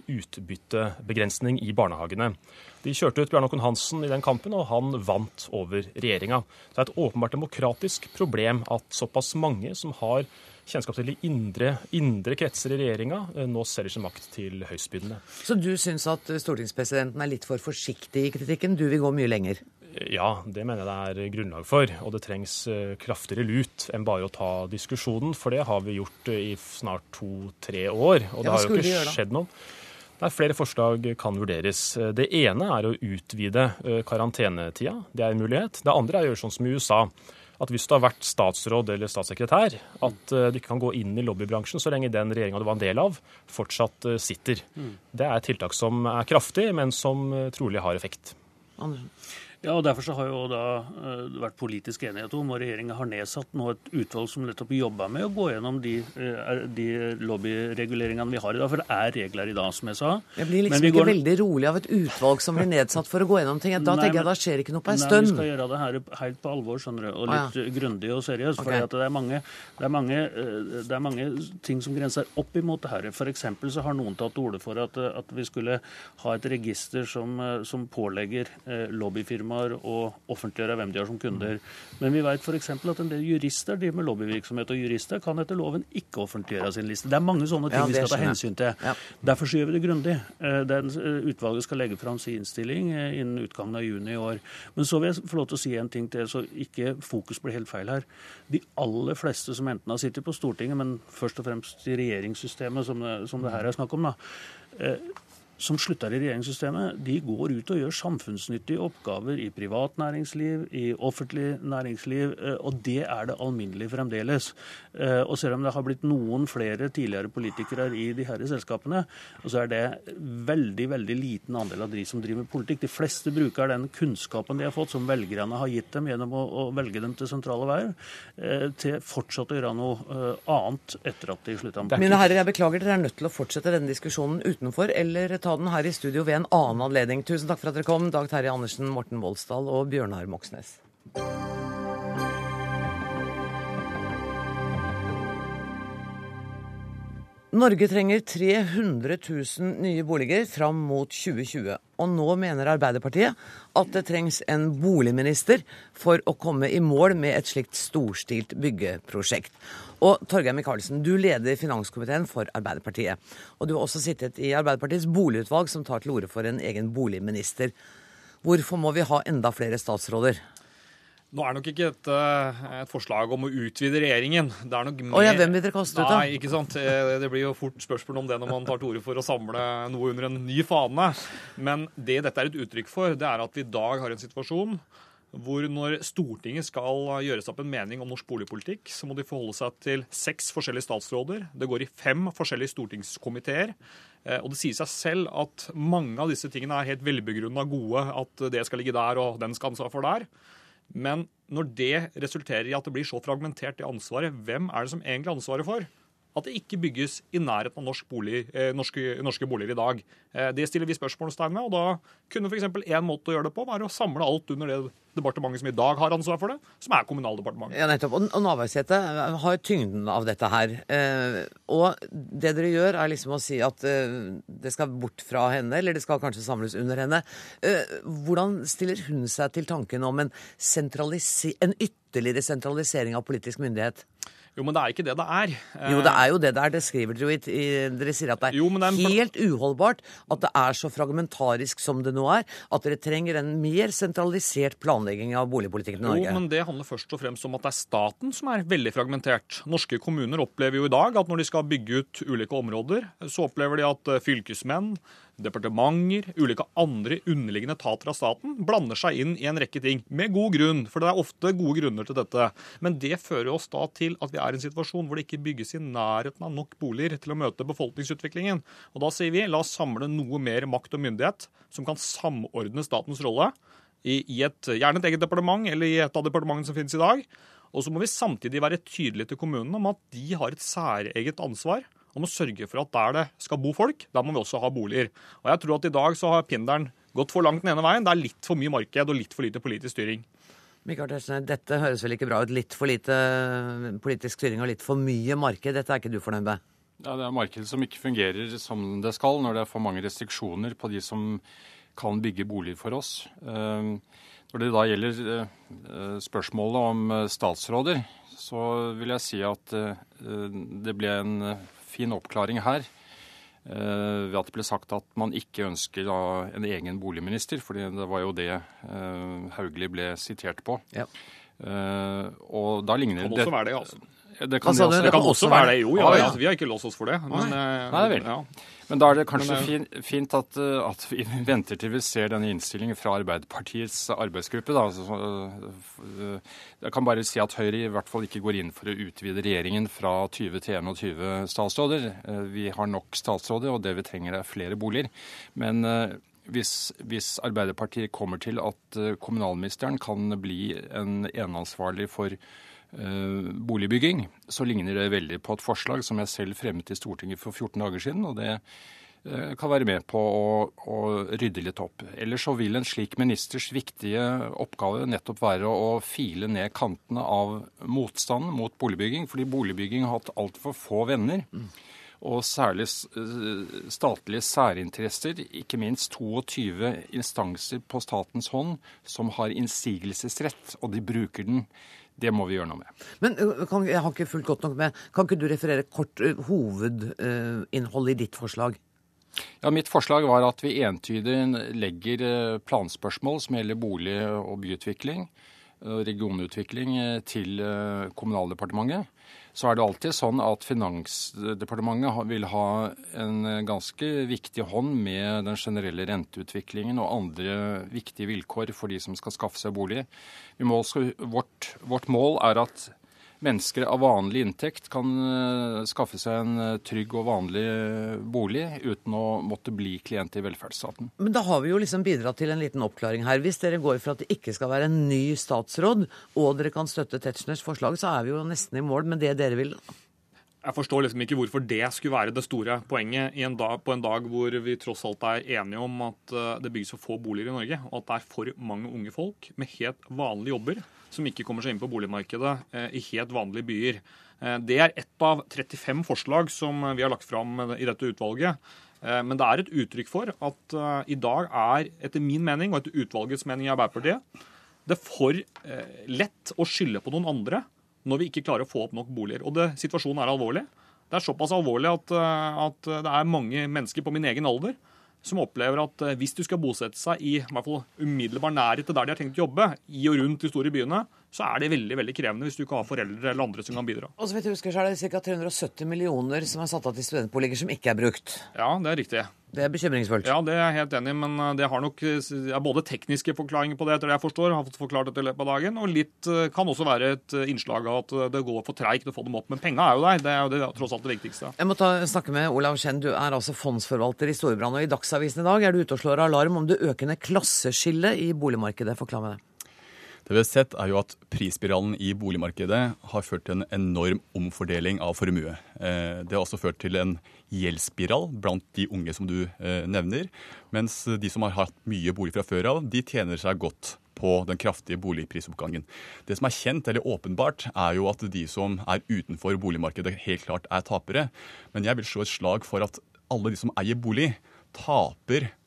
utbyttebegrensning i barnehagene. De kjørte ut Bjarne Håkon Hansen i den kampen, og han vant over regjeringa. Det er et åpenbart demokratisk problem at såpass mange som har kjennskap til de indre, indre kretser i regjeringa, eh, nå selger sin makt til høystbydende. Så du syns at stortingspresidenten er litt for forsiktig i kritikken? Du vil gå mye lenger? Ja, det mener jeg det er grunnlag for. Og det trengs eh, kraftigere lut enn bare å ta diskusjonen. For det har vi gjort eh, i snart to-tre år. Og det har jo ikke skjedd noe. Nei, Flere forslag kan vurderes. Det ene er å utvide eh, karantenetida. Det er en mulighet. Det andre er å gjøre sånn som i USA. At hvis du har vært statsråd eller statssekretær, at du ikke kan gå inn i lobbybransjen så lenge den regjeringa du var en del av, fortsatt sitter. Mm. Det er et tiltak som er kraftig, men som trolig har effekt. Andersen. Ja, og Derfor så har jo da uh, vært politisk enighet om, og regjeringa har nedsatt nå et utvalg som nettopp jobber med å gå gjennom de, uh, de lobbyreguleringene vi har i dag. For det er regler i dag, som jeg sa. Jeg blir liksom ikke går... veldig rolig av et utvalg som blir nedsatt for å gå gjennom ting. Da nei, tenker jeg da skjer ikke noe på en stund. Nei, vi skal gjøre det her helt på alvor, skjønner du. Og litt ah, ja. grundig og seriøst. Okay. For det, er mange, det, er mange, uh, det er mange ting som grenser opp imot det her. F.eks. så har noen tatt til orde for at, at, vi skulle ha et register som, som pålegger lobbyfirmaer firmaer å offentliggjøre hvem de har som kunder. Men vi vet f.eks. at en del jurister driver med lobbyvirksomhet, og jurister kan etter loven ikke offentliggjøre sin liste. Det er mange sånne ting ja, vi skal ta hensyn til. Ja. Derfor gjør vi det grundig. Eh, den, eh, utvalget skal legge fram sin innstilling eh, innen utgangen av juni i år. Men så vil jeg få lov til å si en ting til, så ikke fokus blir helt feil her. De aller fleste som enten har sittet på Stortinget, men først og fremst i regjeringssystemet, som det, som det her er snakk om, da, som slutter i regjeringssystemet, de går ut og gjør samfunnsnyttige oppgaver i privat næringsliv, i offentlig næringsliv, eh, og det er det alminnelig fremdeles. Eh, og selv om det har blitt noen flere tidligere politikere i de disse selskapene, så er det veldig veldig liten andel av de som driver med politikk. De fleste bruker den kunnskapen de har fått, som velgerne har gitt dem gjennom å, å velge dem til sentrale veier, eh, til fortsatt å gjøre noe annet etter at de slutta med Mine herrer, jeg beklager, dere er nødt til å fortsette denne diskusjonen utenfor, eller ta ta den her i studio ved en annen anledning. Tusen takk for at dere kom, Dag Terje Andersen, Morten Voldsdal og Bjørnar Moxnes. Norge trenger 300 000 nye boliger fram mot 2020. Og nå mener Arbeiderpartiet at det trengs en boligminister for å komme i mål med et slikt storstilt byggeprosjekt. Og Torgeir Micaelsen, du leder finanskomiteen for Arbeiderpartiet. Og du har også sittet i Arbeiderpartiets boligutvalg, som tar til orde for en egen boligminister. Hvorfor må vi ha enda flere statsråder? Nå er nok ikke dette et forslag om å utvide regjeringen. Det er nok mer... Å ja, hvem vil dere kaste ut, da? Nei, ikke sant. Eh, det blir jo fort spørsmål om det når man tar til orde for å samle noe under en ny fane. Men det dette er et uttrykk for, det er at vi i dag har en situasjon hvor når Stortinget skal gjøre seg opp en mening om norsk boligpolitikk, så må de forholde seg til seks forskjellige statsråder. Det går i fem forskjellige stortingskomiteer. Eh, og det sier seg selv at mange av disse tingene er helt velbegrunna gode. At det skal ligge der, og den skal ansvar for der. Men når det resulterer i at det blir så fragmentert, det ansvaret, hvem er det som egentlig har ansvaret for at det ikke bygges i nærheten av norsk bolig, eh, norske, norske, boliger i dag? Eh, det stiller vi spørsmålstegn ved. og Da kunne f.eks. én måte å gjøre det på være å samle alt under det departementet som i dag har ansvar for det, som er Kommunaldepartementet. Ja, nettopp. Og, og Navarsete har tyngden av dette her. Eh, og det dere gjør, er liksom å si at eh, det skal bort fra henne, eller det skal kanskje samles under henne. Eh, hvordan stiller hun seg til tanken om en, en ytterligere sentralisering av politisk myndighet? Jo, men det er ikke det det er. Jo, det er jo det det er. Det skriver dere jo i Dere sier at det er, jo, det er helt uholdbart at det er så fragmentarisk som det nå er, at dere trenger en mer sentralisert planlegging av boligpolitikken i Norge. Jo, men det handler først og fremst om at det er staten som er veldig fragmentert. Norske kommuner opplever jo i dag at når de skal bygge ut ulike områder, så opplever de at eh, fylkesmenn departementer, ulike andre underliggende etater av staten blander seg inn i en rekke ting. Med god grunn, for det er ofte gode grunner til dette. Men det fører oss da til at vi er i en situasjon hvor det ikke bygges i nærheten av nok boliger til å møte befolkningsutviklingen. Og da sier vi la oss samle noe mer makt og myndighet som kan samordne statens rolle i, et, gjerne et eget departement eller i et av departementene som finnes i dag. Og så må vi samtidig være tydelige til kommunene om at de har et særeget ansvar om å sørge for at der det skal bo folk, der må vi også ha boliger. Og jeg tror at i dag så har pinderen gått for langt den ene veien. Det er litt for mye marked og litt for lite politisk styring. Mikael Tetzschner, dette høres vel ikke bra ut? Litt for lite politisk styring og litt for mye marked. Dette er ikke du fornøyd med? Ja, Det er markedet som ikke fungerer som det skal, når det er for mange restriksjoner på de som kan bygge boliger for oss. Eh, når det da gjelder eh, spørsmålet om eh, statsråder, så vil jeg si at det ble en fin oppklaring her. Uh, ved at det ble sagt at man ikke ønsker da, en egen boligminister, for det var jo det uh, Hauglie ble sitert på. Ja. Uh, og da ligner det Kan også være det, altså. Det kan, altså, det, det kan også være det, jo. Ja, ja. Vi har ikke låst oss for det. Men, Nei, Nei vel. Ja. Men da er det kanskje men, eh, fint at, eh, at, vi venter til vi ser denne innstillingen fra Arbeiderpartiets arbeidsgruppe. Da. Altså, jeg kan bare si at Høyre i hvert fall ikke går inn for å utvide regjeringen fra 20 til 21 statsråder. Vi har nok statsråder, og det vi trenger er flere boliger. Men hvis, hvis, Arbeiderpartiet kommer til at kommunalministeren kan bli en eneansvarlig for Eh, boligbygging, så ligner det veldig på et forslag som jeg selv fremmet i Stortinget for 14 dager siden. og det eh, kan være med på å, å, rydde litt opp. Ellers så vil en slik ministers viktige oppgave nettopp være å file ned kantene av motstanden mot boligbygging, fordi boligbygging har hatt altfor få venner. Og særlig eh, statlige særinteresser, ikke minst 22 instanser på statens hånd som har innsigelsesrett, og de bruker den det må vi gjøre noe med. Men kan, jeg har ikke fulgt godt nok med. Kan ikke du referere kort hovedinnholdet i ditt forslag? Ja, Mitt forslag var at vi entydig legger planspørsmål som gjelder bolig- og byutvikling, regionutvikling, til Kommunaldepartementet så er det alltid sånn at Finansdepartementet vil ha en ganske viktig hånd med den generelle renteutviklingen og andre viktige vilkår for de som skal skaffe seg bolig. Må, vårt, vårt mål er at mennesker av vanlig inntekt kan eh, skaffe seg en eh, trygg og vanlig bolig uten å måtte bli klient i velferdsstaten. Men da har vi jo liksom bidratt til en liten oppklaring her. Hvis dere går for at det ikke skal være en ny statsråd, og dere kan støtte Tetzschners forslag, så er vi jo nesten i mål med det dere vil. Jeg forstår liksom ikke hvorfor det skulle være det store poenget en dag, på en dag hvor vi tross alt er enige om at eh, det bygges for få boliger i Norge, og at det er for mange unge folk med helt vanlige jobber som ikke kommer seg inn på boligmarkedet eh, i helt vanlige byer. Eh, det er ett av 35 forslag som vi har lagt fram i dette utvalget. Men det er et uttrykk for at i dag er, etter min mening og etter utvalgets mening i Arbeiderpartiet, det er for lett å skylde på noen andre når vi ikke klarer å få opp nok boliger. Og det, situasjonen er alvorlig. Det er såpass alvorlig at, eh, at det er mange mennesker på min egen alder som opplever at eh, hvis du skal bosette seg i, i hvert fall umiddelbar nærhet til der de har tenkt å jobbe, i og rundt de store byene, så er det veldig veldig krevende hvis du ikke har foreldre eller andre som kan bidra. Og så vidt jeg husker, så er det ca. 370 millioner som er satt av til studentboliger som ikke er brukt. Ja, det er riktig. Det er bekymringsfullt. Ja, det er jeg helt enig i, men eh, det har nok ja, både tekniske forklaringer på det, etter det jeg forstår, har fått forklart dette i løpet av dagen, og litt eh, kan også være et eh, innslag av at det går for treigt å få dem opp. Men penga er jo der. Det er jo det, tross alt det viktigste. Jeg må ta, snakke med Olav Kjenn. du er altså fondsforvalter i Storbrann, og i Dagsavisen i dag er du ute og slår alarm om det økende klasseskillet i boligmarkedet. Forklar meg det. Det vi har sett er jo at Prisspiralen i boligmarkedet har ført til en enorm omfordeling av formue. Det har også ført til en gjeldsspiral blant de unge som du eh, nevner. Mens de som har hatt mye bolig fra før av, de tjener seg godt på den kraftige boligprisoppgangen. Det som er kjent, eller åpenbart, er jo at de som er utenfor boligmarkedet, helt klart er tapere. Men jeg vil slå et slag for at alle de som eier bolig, taper Eh,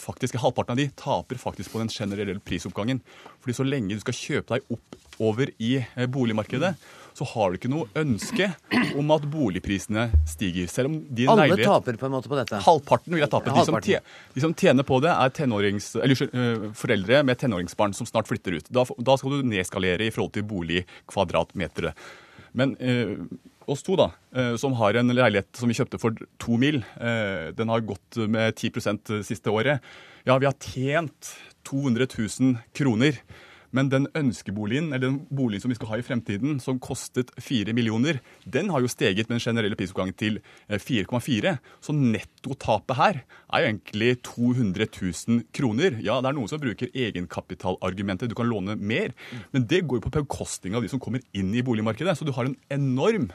faktisk Halvparten av de taper faktisk på den generelle prisoppgangen. Fordi så lenge du skal kjøpe deg oppover i eh, boligmarkedet, så har du ikke noe ønske om at boligprisene stiger. Selv om din Alle leilighet taper på en måte på dette? Halvparten vil jeg tape. De som, tjener, de som tjener på det, er eller, uh, foreldre med tenåringsbarn som snart flytter ut. Da, da skal du nedskalere i forhold til boligkvadratmeteret. Men uh, oss to, da, eh, som har en leilighet som vi kjøpte for to mil, eh, den har gått med 10% siste året. Ja, vi har tjent 200 000 kroner. Men den ønskeboligen, eller den boligen som vi skal ha i fremtiden, som kostet 4 millioner, den har jo steget med den generelle prisoppgangen til 4,4. Eh, Så nettotapet her er jo egentlig 200 000 kroner. Ja, det er noen som bruker egenkapitalargumentet, du kan låne mer, men det går jo på bekostning av de som kommer inn i boligmarkedet. Så du har en enorm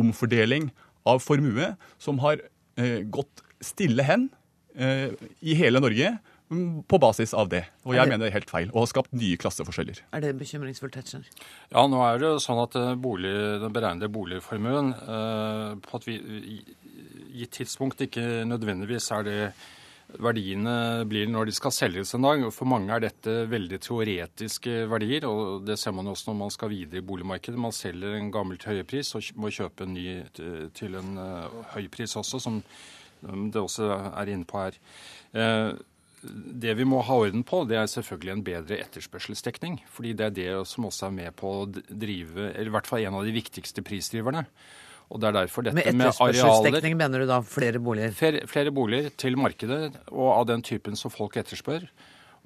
omfordeling av formue som har eh, gått stille hen eh, i hele Norge mm, på basis av det. Og jeg det... mener det er helt feil, og har skapt nye klasseforskjeller. Er det bekymringsfullt, Tetzschner? Ja, nå er det sånn at eh, bolig, den beregnede boligformuen eh, på et gitt tidspunkt ikke nødvendigvis er det verdiene blir når de skal selges en dag. For mange er dette veldig teoretiske verdier, og det ser man også når man skal videre i boligmarkedet. Man selger en gammel til høypris og må kjøpe en ny til en uh, høy pris også, som det også er inne på her. Uh, det vi må ha orden på, det er selvfølgelig en bedre etterspørselsdekning. Fordi det er det som også er med på å drive, eller i hvert fall en av de viktigste prisdriverne. Og det er derfor dette med, med arealer mener du da flere boliger? Flere, flere, boliger til markedet, og av den typen som folk etterspør.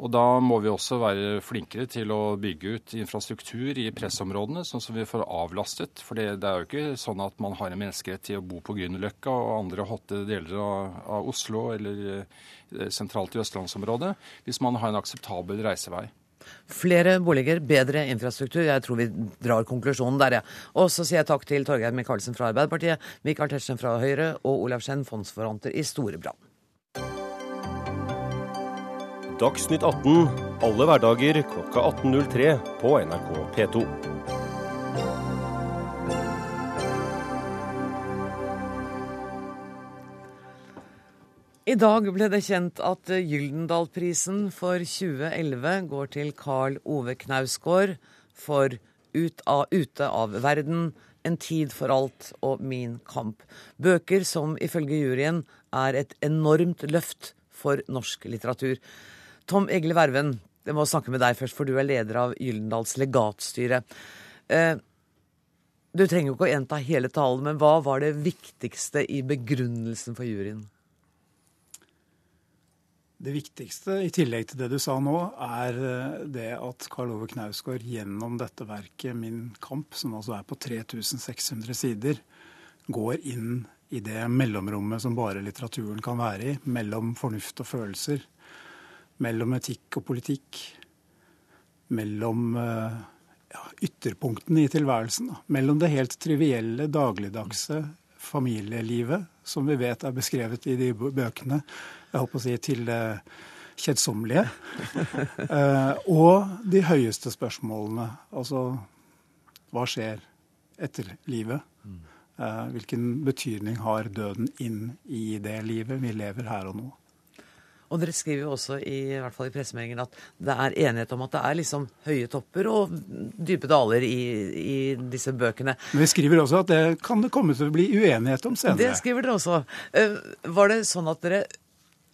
Og da må vi også være flinkere til å bygge ut infrastruktur i pressområdene, sånn som vi får avlastet. For det, det er jo ikke sånn at man har en menneskerett til å bo på Grünerløkka og andre hotte deler av, av Oslo eller eh, sentralt i østlandsområdet, hvis man har en akseptabel reisevei. Flere boliger, bedre infrastruktur. Jeg tror vi drar konklusjonen der, ja. Og så sier jeg takk til Torgeir Micaelsen fra Arbeiderpartiet, Michael Tetzschner fra Høyre og Olav Skjenn, fondsforvalter i Storebrand. Dagsnytt 18 alle hverdager klokka 18.03 på NRK P2. I dag ble det kjent at Gyldendalprisen for 2011 går til Carl Ove Knausgård for ut av, 'Ute av verden', 'En tid for alt' og 'Min kamp'. Bøker som ifølge juryen er et enormt løft for norsk litteratur. Tom Egle Verven, jeg må snakke med deg først, for du er leder av Gyldendals legatstyre. Eh, du trenger jo ikke å gjenta hele talen, men hva var det viktigste i begrunnelsen for juryen? Det viktigste, i tillegg til det du sa nå, er eh, det at Karl Ove Knausgård gjennom dette verket 'Min kamp', som altså er på 3600 sider, går inn i det mellomrommet som bare litteraturen kan være i, mellom fornuft og følelser, mellom etikk og politikk, mellom uh, ja, ytterpunktene i tilværelsen. Da. Mellom det helt trivielle, dagligdagse familielivet, som vi vet er beskrevet i de bøkene, jeg på å si til det kjedsommelige, eh, og de høyeste spørsmålene. Altså hva skjer etter livet? Eh, hvilken betydning har døden inn i det livet vi lever her og nå? Og dere skriver jo også i, i hvert fall i pressemeldingen at det er enighet om at det er liksom høye topper og dype daler i, i disse bøkene. Men vi skriver også at det kan det komme til å bli uenighet om senere. Det skriver dere også. Eh, var det sånn at dere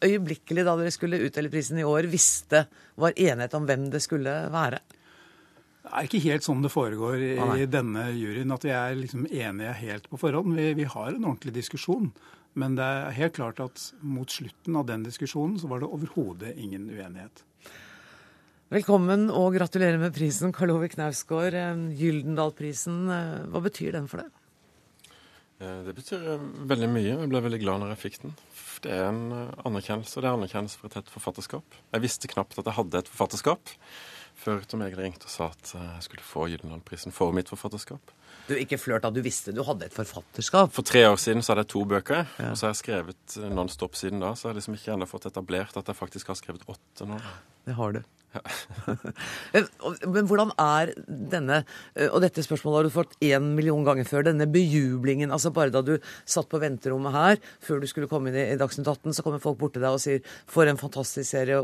øyeblikkelig da dere skulle utdele prisen i år, visste, var enighet om hvem det skulle være? Det er ikke helt sånn det foregår i, ah, denne juryen, at vi er liksom enige helt på forhånd. Vi, vi, har en ordentlig diskusjon. Men det er helt klart at mot slutten av den diskusjonen så var det overhodet ingen uenighet. Velkommen og gratulerer med prisen, Karl Ove Knausgård. Eh, Gyldendal-prisen, eh, hva betyr den for deg? Eh, det betyr veldig mye. Jeg ble veldig glad når jeg fikk den. Det er en anerkjennelse, og det er anerkjennelse for et tett forfatterskap. Jeg visste knapt at jeg hadde et forfatterskap før Tom Egil ringte og sa at jeg skulle få Gyldendal-prisen for mitt forfatterskap. Du ikke flørt da du visste du hadde et forfatterskap? For tre år siden så hadde jeg to bøker, ja. og så har jeg skrevet Nonstop siden da. Så jeg har liksom ikke ennå fått etablert at jeg faktisk har skrevet åtte nå. Det har du. Men hvordan er denne, og dette spørsmålet har du fått én million ganger før, denne bejublingen altså Bare da du satt på venterommet her, før du skulle komme inn i Dagsnytt 18, så kommer folk bort til deg og sier 'for en fantastisk serie'.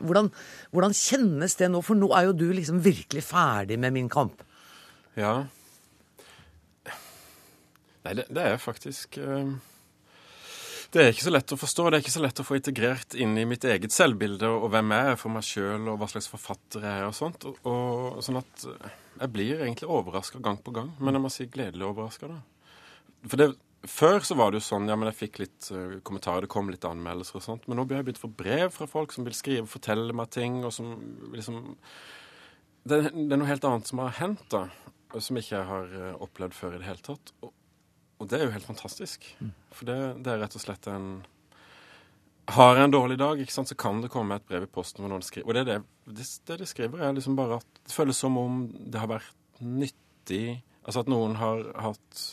Hvordan, hvordan kjennes det nå? For nå er jo du liksom virkelig ferdig med Min kamp. Ja, Nei, det, det er faktisk uh, Det er ikke så lett å forstå. Det er ikke så lett å få integrert inn i mitt eget selvbilde og, hvem jeg er for meg sjøl, og hva slags forfatter jeg er og sånt. Og, og, sånn at eh, jeg blir egentlig overraska gang på gang. Men jeg må si gledelig overraska, da. For det, før så var det jo sånn ja, men jeg fikk litt uh, kommentarer, det kom litt anmeldelser og sånt. Men nå blir jeg begynt å få brev fra folk som vil skrive fortelle meg ting, og som liksom det, det, er noe helt annet som har hendt, da. Som ikke jeg har uh, opplevd før i det hele tatt. Og, og det er jo helt fantastisk. For det, det, er rett og slett en Har jeg en dårlig dag, ikke sant, så kan det komme et brev i posten hvor noen skriver Og det, det, det, de skriver, er liksom bare at det føles som om det har vært nyttig Altså at noen har hatt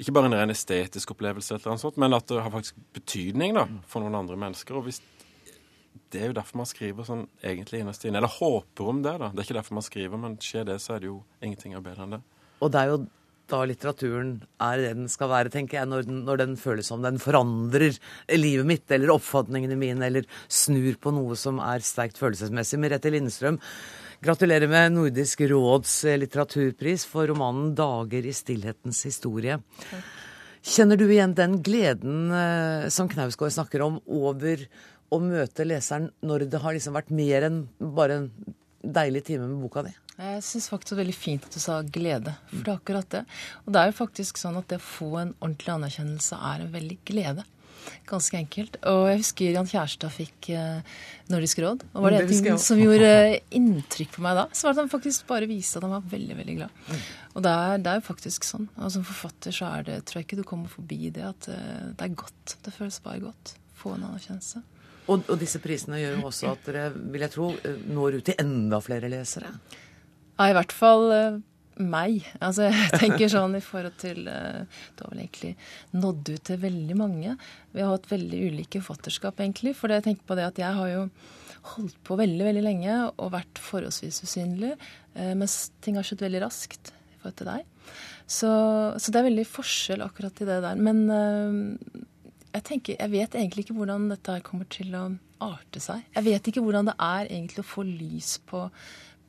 ikke bare en ren estetisk opplevelse, eller annet sånt, men at det har faktisk betydning da, for noen andre mennesker. Og hvis, Det er jo derfor man skriver sånn egentlig innerst inne. Eller håper om det, da. Det er ikke derfor man skriver, men skjer det, så er det jo ingenting er bedre enn det. Og det er jo da litteraturen er det den skal være, tenker jeg, når den, når den føles som den forandrer livet mitt, eller oppfatningene mine, eller snur på noe som er sterkt følelsesmessig. Merete Lindstrøm, gratulerer med Nordisk råds litteraturpris for romanen 'Dager i stillhetens historie'. Kjenner du igjen den gleden eh, som Knausgård snakker om, over å møte leseren når det har liksom vært mer enn bare en deilig time med boka di? Jeg syns faktisk det er veldig fint at du sa glede, for det er akkurat det. Og det er jo faktisk sånn at det å få en ordentlig anerkjennelse er en veldig glede. Ganske enkelt. Og jeg husker Jan Kjærstad fikk eh, Nordisk råd. Og var det en ting som gjorde inntrykk på meg da, så var det at han faktisk bare viste at han var veldig, veldig glad. Mm. Og det er, det er jo faktisk sånn. Og som forfatter så er det, tror jeg ikke du kommer forbi det, at eh, det er godt. Det føles bare godt. Få en anerkjennelse. Og, og disse prisene gjør jo også at dere, vil jeg tro, eh, når ut til enda flere lesere? Ja, i hvert fall uh, meg. Altså, jeg tenker sånn i forhold til uh, Det har vel egentlig nådd ut til veldig mange. Vi har hatt veldig ulike forfatterskap, egentlig. For jeg tenker på det at jeg har jo holdt på veldig, veldig lenge og vært forholdsvis usynlig. Uh, mens ting har skjedd veldig raskt i forhold til deg. Så, så, det er veldig forskjell akkurat i det der. Men jeg tenker, jeg vet egentlig ikke hvordan dette kommer til å arte seg. Jeg vet ikke hvordan det er egentlig å få lys på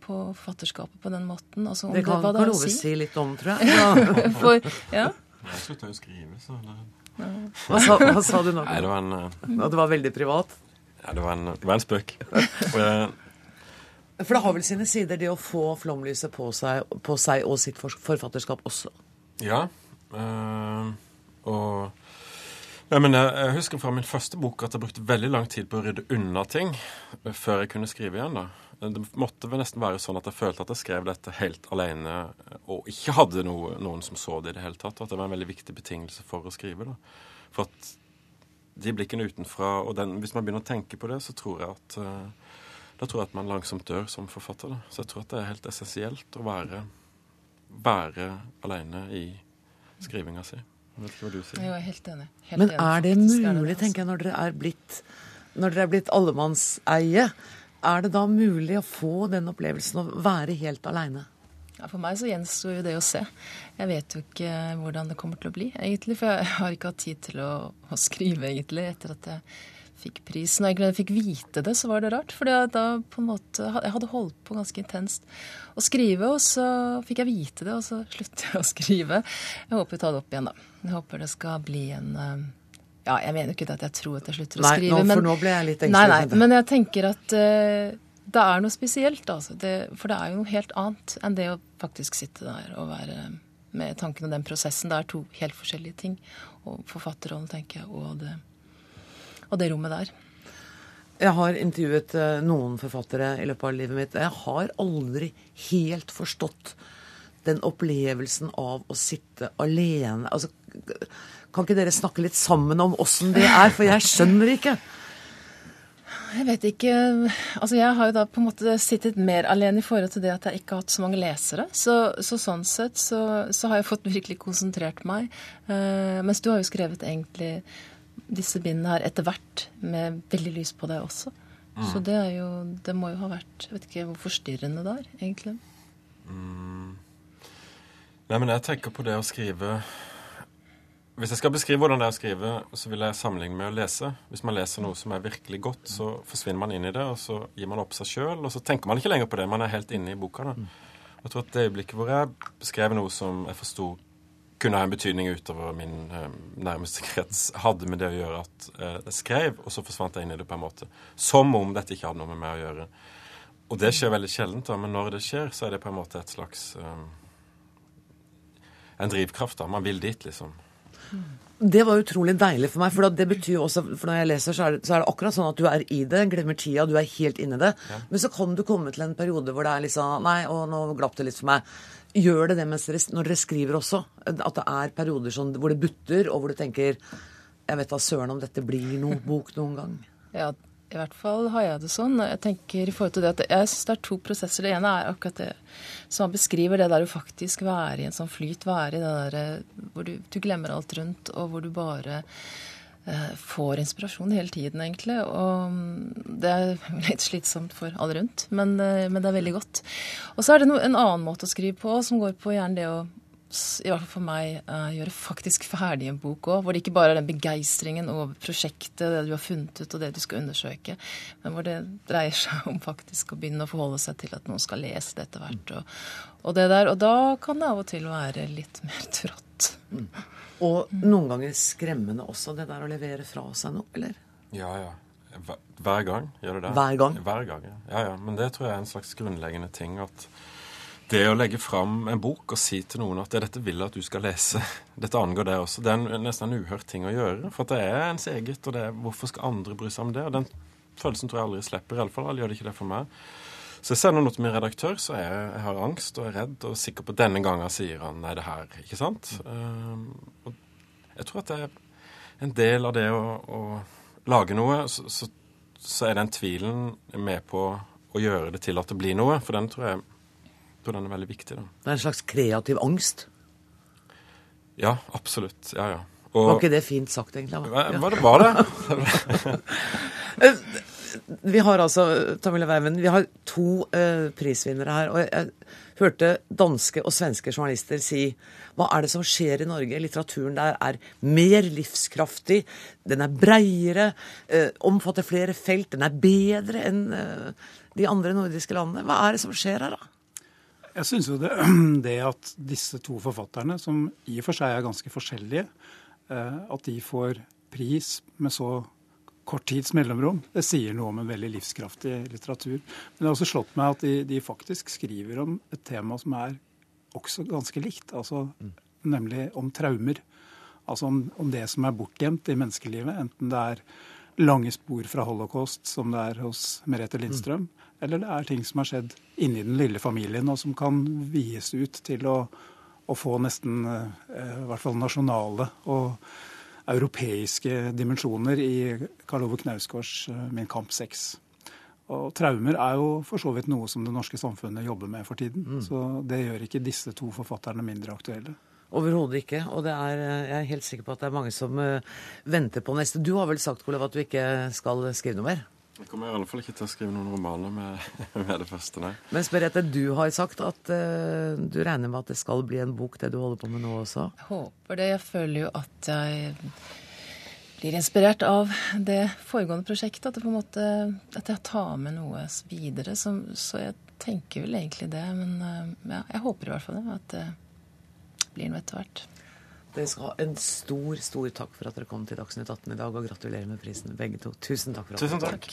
på forfatterskapet på den måten. Altså, det kan Karl Ove si. si litt om, tror jeg. Ja. For, ja. Jeg slutta jo å skrive, så det... ja. hva, sa, hva, sa, du nå? Nei, det var en... Uh... det var veldig privat? Ja, det var en, det var en spøk. For det har vel sine sider, det å få flomlyset på seg, på seg og sitt forfatterskap også? Ja. Uh, og ja, men jeg, jeg, husker fra min første bok at jeg brukte veldig lang tid på å rydde unna ting før jeg kunne skrive igjen. da. Det måtte vel nesten være sånn at jeg følte at jeg skrev dette helt alene og ikke hadde noe, noen som så det i det hele tatt. Og at det var en veldig viktig betingelse for å skrive. da. For at de blikkene utenfra og den, Hvis man begynner å tenke på det, så tror jeg at uh, da tror jeg at man langsomt dør som forfatter. Da. Så jeg tror at det er helt essensielt å være, være alene i skrivinga si. Jeg vet ikke hva du sier. Jeg er helt enig. Helt Men enig, er det er mulig, tenker jeg, når dere er blitt, når dere er blitt allemannseie, er det da mulig å få den opplevelsen å være helt aleine? Ja, for meg så gjenstår jo det å se. Jeg vet jo ikke hvordan det kommer til å bli, egentlig. For jeg har ikke hatt tid til å, å skrive, egentlig, etter at jeg fikk prisen. Og egentlig da jeg fikk vite det, så var det rart. For Jeg hadde holdt på ganske intenst å skrive, og så fikk jeg vite det, og så sluttet jeg å skrive. Jeg håper vi tar det opp igjen, da. Jeg håper det skal bli en eh, ja, jeg mener ikke at jeg tror at jeg slutter å Nei, skrive. nå- for men, nå ble jeg litt engstelig, Nei, nei, men jeg tenker at uh, det er noe spesielt, altså. Det, for det er jo noe helt annet enn det å faktisk sitte der og være med tanken og den prosessen. Det er to helt forskjellige ting. Og forfatterrollen, tenker jeg, og det, og det rommet der. Jeg har intervjuet eh, noen forfattere i løpet av livet mitt. og Jeg har aldri helt forstått den opplevelsen av å sitte alene. Altså, kan ikke dere snakke litt sammen om åssen det er? For jeg skjønner ikke. Jeg vet ikke Altså, jeg har jo da på en måte sittet mer alene i forhold til det at jeg ikke har hatt så mange lesere. Så, så sånn sett så, så, har jeg fått virkelig konsentrert meg. Uh, mens du har jo skrevet egentlig disse bindene her etter hvert med veldig lys på deg også. Mm. Så det er jo Det må jo ha vært Jeg vet ikke hvor forstyrrende det er, egentlig. Mm. Nei, men jeg tenker på det å skrive Hvis jeg skal beskrive hvordan det er å skrive, så vil jeg sammenligne med å lese. Hvis man leser noe som er virkelig godt, så forsvinner man inn i det, og så gir man opp seg sjøl, og så tenker man ikke lenger på det. Man er helt inne i boka. da. Jeg tror at det øyeblikket hvor jeg beskrev noe som jeg forsto kunne ha en betydning utover min eh, nærmeste krets, hadde med det å gjøre at eh, jeg skrev, og så forsvant jeg inn i det på en måte. Som om dette ikke hadde noe med meg å gjøre. Og det skjer veldig sjeldent, da, men når det skjer, så er det på en måte et slags eh, En drivkraft, da. Man vil dit, liksom. Det var utrolig deilig for meg, for det betyr jo også For når jeg leser, så er, det, så er det akkurat sånn at du er i det, glemmer tida, du er helt inne i det. Men så kan du komme til en periode hvor det er liksom Nei, og nå glapp det litt for meg. Gjør det det mens dere, når dere skriver også? At det er perioder sånn, hvor det butter, og hvor du tenker Jeg vet da søren om dette blir noen bok noen gang. Ja, i hvert fall har jeg det sånn. Jeg tenker i forhold til det at jeg synes det er to prosesser. Det ene er akkurat det som han beskriver, det der å faktisk være i en sånn flyt, være i det der hvor du, du glemmer alt rundt, og hvor du bare eh, får inspirasjon hele tiden, egentlig. Og mm, det er litt slitsomt for alle rundt, men, eh, men det er veldig godt. Og så er det no, en annen måte å skrive på, som går på gjerne det å i hvert fall for meg, uh, gjøre faktisk ferdig en bok òg. Hvor det ikke bare er den begeistringen over prosjektet, det du har funnet ut og det du skal undersøke, men hvor det dreier seg om faktisk å begynne å forholde seg til at noen skal lese det etter hvert. Og, og det der, og da kan det av og til være litt mer trått. Mm. Og noen ganger skremmende også, det der å levere fra seg noe, eller? Ja, ja. Hver- Hver gang gjør det det. Hver gang? Hver gang, ja. ja, ja. Men det tror jeg er en slags grunnleggende ting. at det å legge fram en bok og si til noen at dette vil jeg at du skal lese, dette angår deg også, det er en, nesten en uhørt ting å gjøre. For det er ens eget, og det er, hvorfor skal andre bry seg om det? Og den følelsen tror jeg aldri slipper. Iallfall gjør det ikke det for meg. Så jeg sender noe til min redaktør, så er jeg, jeg har angst og er redd og sikker på at denne gangen sier han nei, det her. Ikke sant? Um, og jeg tror at det er en del av det å, å lage noe, så, så, så er den tvilen med på å gjøre det til at det blir noe. For den tror jeg, tror den er veldig viktig. da. Det er en slags kreativ angst. Ja, absolutt. Ja, ja. Var ikke det fint sagt, egentlig? Hva, hva det var det? Vi har altså, Tamila Weimen, vi har to eh, prisvinnere her. Og jeg hørte danske og svenske journalister si hva er det som skjer i Norge? Litteraturen der er mer livskraftig, den er breiere, eh, omfatter flere felt, den er bedre enn eh, de andre nordiske landene. Hva er det som skjer her, da? Jeg syns jo det, det at disse to forfatterne, som i og for seg er ganske forskjellige, eh, at de får pris med så kort tids mellomrom, det sier noe om en veldig livskraftig litteratur. Men det har også slått meg at de, de faktisk skriver om et tema som er også ganske likt, altså nemlig om traumer. Altså om, om det som er bortgjemt i menneskelivet, enten det er lange spor fra holocaust, som det er hos Merete Lindstrøm, eller det er ting som har skjedd inni den lille familien, og som kan vies ut til å, å få nesten eh, i hvert fall nasjonale og europeiske dimensjoner i Karl Ove Knausgårds eh, Min kamp 6. Og traumer er jo for så vidt noe som det norske samfunnet jobber med for tiden. Mm. Så det gjør ikke disse to forfatterne mindre aktuelle. Overhodet ikke. Og er, jeg er helt sikker på at det er mange som venter på neste. Du har vel sagt, Olav, at du ikke skal skrive noe mer? Jeg kommer i alle fall ikke til å skrive noen romaner med, med det første, nei. Men Merete, du har sagt at uh, du regner med at det skal bli en bok, det du holder på med nå også? Jeg håper det. Jeg føler jo at jeg blir inspirert av det foregående prosjektet. At, det på en måte, at jeg tar med noe videre. Så, så jeg tenker vel egentlig det. Men uh, ja, jeg håper i hvert fall det, at det blir noe etter hvert. Dere skal ha en stor, stor takk for at dere kom til Dagsnytt 18 i dag, og gratulerer med prisen, begge to. Tusen takk for at Tusen takk.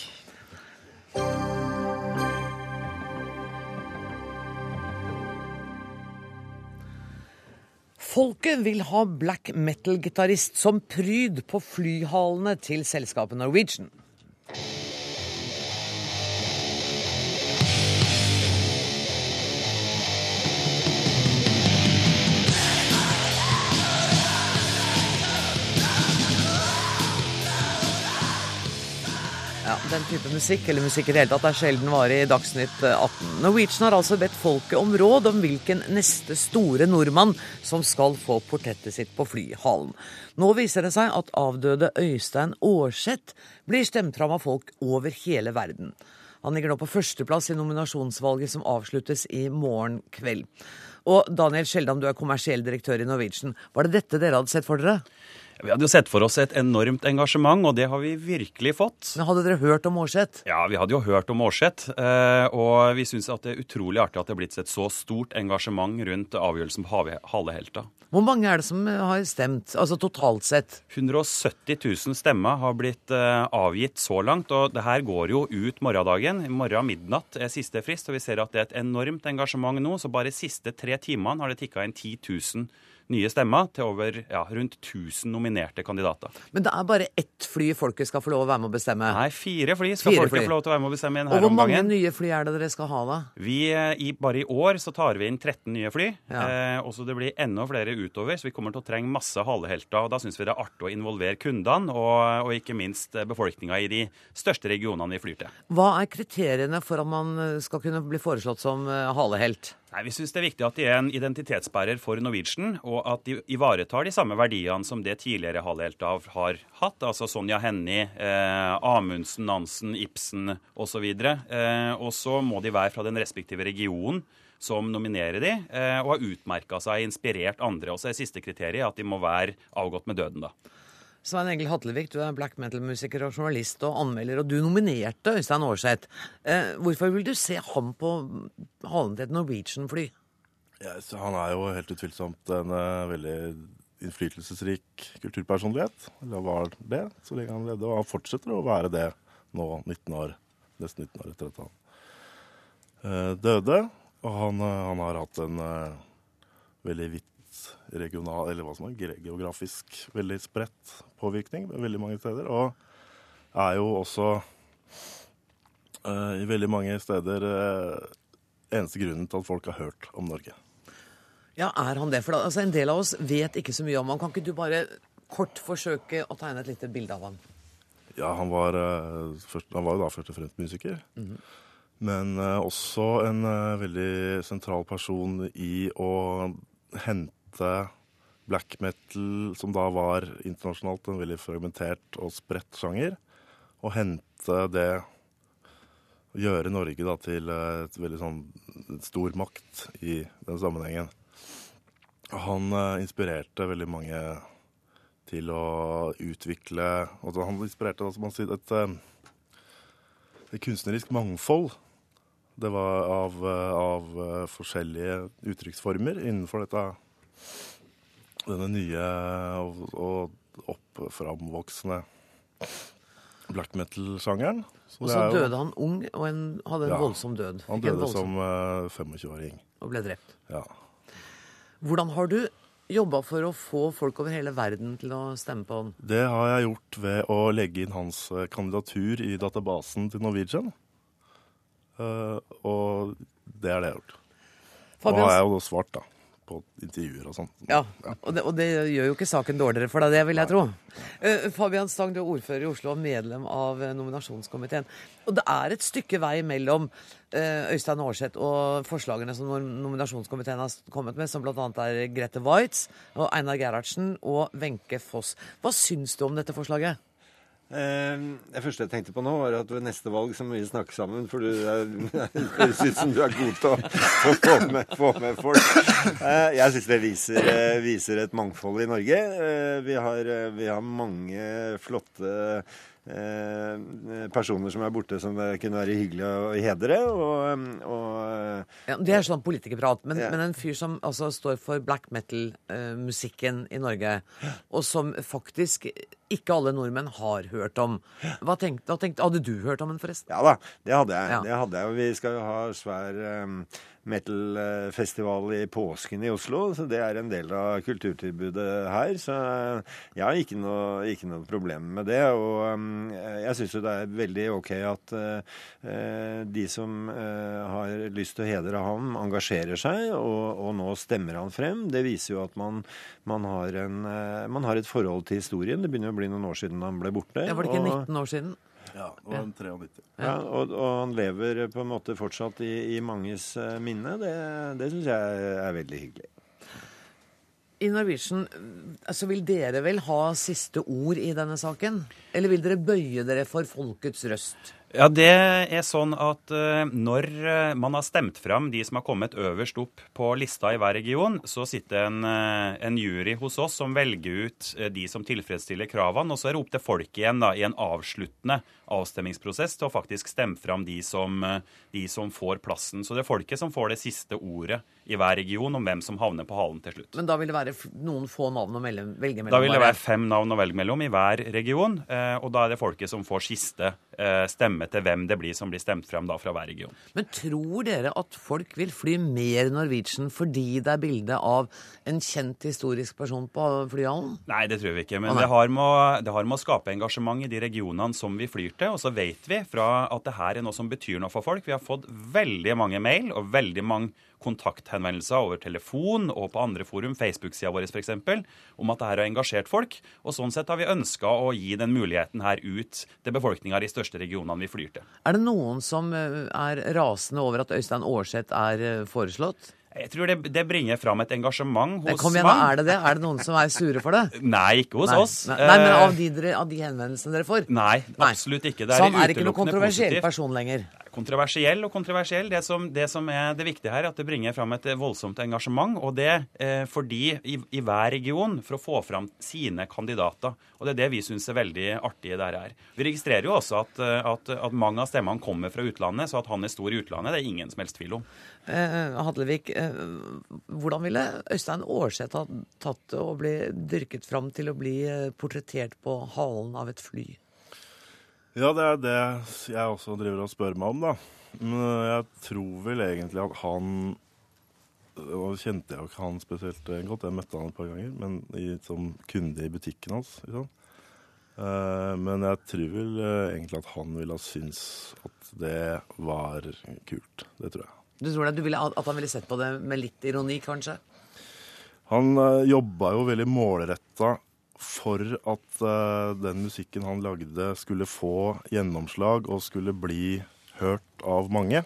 Folket vil ha black metal-gitarist som pryd på flyhalene til selskapet Norwegian. Den type musikk, eller musikk i det hele tatt, er sjelden vare i Dagsnytt 18. Norwegian har altså bedt folket om råd om hvilken neste store nordmann som skal få portrettet sitt på flyhallen. Nå viser det seg at avdøde Øystein Aarseth blir stemt fram av folk over hele verden. Han ligger nå på førsteplass i nominasjonsvalget som avsluttes i morgen kveld. Og Daniel Skjeldam, du er kommersiell direktør i Norwegian. Var det dette dere hadde sett for dere? Vi hadde jo sett for oss et enormt engasjement, og det har vi virkelig fått. Men Hadde dere hørt om Aarseth? Ja, vi hadde jo hørt om Aarseth. Eh, og vi syns det er utrolig artig at det er blitt et så stort engasjement rundt avgjørelsen på Halehelta. Hvor mange er det som har stemt, altså totalt sett? 170 000 stemmer har blitt eh, avgitt så langt. Og det her går jo ut morgendagen. I morgen midnatt er siste frist, og vi ser at det er et enormt engasjement nå. Så bare de siste tre timene har det tikka inn 10 000 nye stemmer til over ja, rundt 1000 nominerte kandidater. Men det er bare ett fly folket skal få lov å være med å bestemme? Nei, fire fly skal fire folket fly. få lov til å være med å bestemme i denne omgangen. Og hvor mange nye fly er det dere skal ha, da? Vi, eh, i, Bare i år så tar vi inn 13 nye fly. Ja. Eh, og så det blir enda flere utover, så vi kommer til å trenge masse halehelter. og Da syns vi det er artig å involvere kundene, og, og ikke minst eh, befolkninga i de største regionene vi flyr til. Hva er kriteriene for at man eh, skal kunne bli foreslått som halehelt? Nei, Vi syns det er viktig at de er en identitetsbærer for Norwegian, og at de ivaretar de samme verdiene som det tidligere Halleltav har hatt. Altså Sonja Hennie, eh, Amundsen, Nansen, Ibsen osv. Eh, og så må de være fra den respektive regionen som nominerer de, eh, og har utmerka seg, inspirert andre. Og så er siste kriteriet at de må være avgått med døden, da. Svein Egil Hatlevik, du er black metal-musiker og journalist og anmelder, og du nominerte Øystein Aarseth. Eh, hvorfor vil du se ham på halen til et Norwegian-fly? Yes, han er jo helt utvilsomt en uh, veldig innflytelsesrik kulturpersonlighet. Eller var det så lenge han levde, og han fortsetter å være det nå, 19 år, nesten 19 år etter at han uh, døde. Og han, uh, han, har hatt en veldig vidt regional, eller hva som er geografisk veldig spredt påvirkning veldig mange steder. Og er jo også uh, i veldig mange steder uh, eneste grunnen til at folk har hørt om Norge. Ja, er han det? For da, altså, en del av oss vet ikke så mye om ham. Kan ikke du bare kort forsøke å tegne et lite bilde av ham? Ja, han var, uh, først, han var jo da først og fremst musiker. Mm -hmm. Men også en veldig sentral person i å hente hente black metal, som da var internasjonalt en veldig fragmentert og spredt sjanger, og hente det Gjøre Norge da til et veldig sånn stor makt i den sammenhengen. Han uh, inspirerte veldig mange til å utvikle altså Han inspirerte da, som man sier, et, uh, et kunstnerisk mangfold. Det var av, uh, av forskjellige uttrykksformer innenfor dette denne nye og, og oppframvoksende black metal-sjangeren. Og så døde han ung og en, hadde en ja, voldsom død. Han døde som uh, eh, 25-åring. Og ble drept. Ja. Hvordan har du jobba for å få folk over hele verden til å stemme på han? Det har jeg gjort ved å legge inn hans eh, kandidatur i databasen til Norwegian. Uh, og det er det jeg har gjort. Fabian... Og har jeg jo svart, da på intervjuer og sånn. Ja, og det, og det, gjør jo ikke saken dårligere for deg, det vil jeg tro. Uh, Fabian Stang, du er ordfører i Oslo og medlem av uh, nominasjonskomiteen. Og det er et stykke vei mellom uh, Øystein Aarseth og forslagene som nominasjonskomiteen har kommet med, som bl.a. er Grete Waitz og Einar Gerhardsen og Wenche Foss. Hva syns du om dette forslaget? Eh, det første jeg tenkte på nå, var at ved neste valg så må vi snakke sammen. For du høres ut som du er god til å, få, med, få, med, folk. Eh, jeg syns det viser, eh, viser, et mangfold i Norge. Vi har, vi har mange flotte personer som er borte som det kunne være hyggelig å hedre. Og, og, ja, det er sånn politikerprat. Men, ja. men en fyr som altså står for black metal-musikken i Norge, og som faktisk ikke alle nordmenn har hørt om. Hva tenkte, tenkte, Hadde du hørt om den, forresten? Ja da, det hadde jeg. Ja. Det hadde jeg. Vi skal jo ha svær um, metal-festival i påsken i Oslo, så det er en del av kulturtilbudet her. Så jeg har ikke noe, ikke noe problem med det. Og um, jeg syns jo det er veldig OK at uh, de som uh, har lyst til å hedre ham, engasjerer seg, og, og, nå stemmer han frem. Det viser jo at man, man, har, en, uh, man har et forhold til historien. Det begynner å bli noen år siden han ble borte. Det Var det ikke 19 år siden? Ja, det var 93. Ja, og, og, han lever på en måte fortsatt i, i manges uh, minne. Det, det syns jeg er veldig hyggelig. I Norwegian, altså vil dere vel ha siste ord i denne saken? Eller vil dere bøye dere for folkets røst? Ja, Det er sånn at uh, når eh, man har stemt fram de som har kommet øverst opp på lista i hver region, så sitter en, uh, en jury hos oss som velger ut de som tilfredsstiller kravene. Og så er det opp til folk igjen da, i en avsluttende avstemmingsprosess til å faktisk stemme fram de som, de som får plassen. Så det er folket som får det siste ordet i hver region om hvem som havner på halen til slutt. Men da vil det være noen få navn å velge mellom? Da vil det være fem navn å velge mellom i hver region. Og da er det folket som får siste stemme stemme til hvem det blir som blir stemt frem da fra hver region. Men tror dere at folk vil fly mer Norwegian fordi det er bilde av en kjent historisk person på flyhallen? Nei, det tror vi ikke. Men det har, med, det har, med, å skape engasjement i de regionene som vi flyr til. Og så vet vi fra at det her er noe som betyr noe for folk. Vi har fått veldig mange mail og veldig mange kontakthenvendelser over telefon og på andre forum, Facebook-sida vår f.eks., om at det her har engasjert folk. Og sånn sett har vi ønska å gi den muligheten her ut til befolkninga i de største regionene vi flyr til. Er det noen som eh, er rasende over at Øystein Aarseth er eh, foreslått? Jeg tror det, det, bringer fram et engasjement hos Kom igjen, mange. Er det det? Er det noen som er sure for det? Nei, ikke hos nei, oss. Nei, nei, men av de, av de henvendelsene dere får? Nei, absolutt ikke. Det er så han er ikke noen kontroversiell person lenger? Kontroversiell og kontroversiell. Det som, det som, er det viktige her, er at det bringer fram et voldsomt engasjement. Og det eh, fordi i, i, hver region, for å få fram sine kandidater. Og det er det vi syns er veldig artig der her. Vi registrerer jo også at, eh, at, at, mange av stemmene kommer fra utlandet, så at han er stor i utlandet, det er ingen som helst tvil om. Eh, Hadlevik, eh, hvordan ville Øystein Aarseth ha tatt det og bli dyrket fram til å bli eh, portrettert på halen av et fly? Ja, det er det jeg også driver og spør meg om, da. Men jeg tror vel egentlig at han Nå kjente jeg jo ikke han spesielt godt, jeg møtte han et par ganger, men i, som kunde i butikken hans. Liksom. Uh, men jeg tror vel uh, egentlig at han ville ha syntes at det var kult. Det tror jeg. Du tror det, du ville, at han ville sett på det med litt ironi, kanskje? Han uh, jobba jo veldig målretta for at uh, den musikken han lagde, skulle få gjennomslag og skulle bli hørt av mange.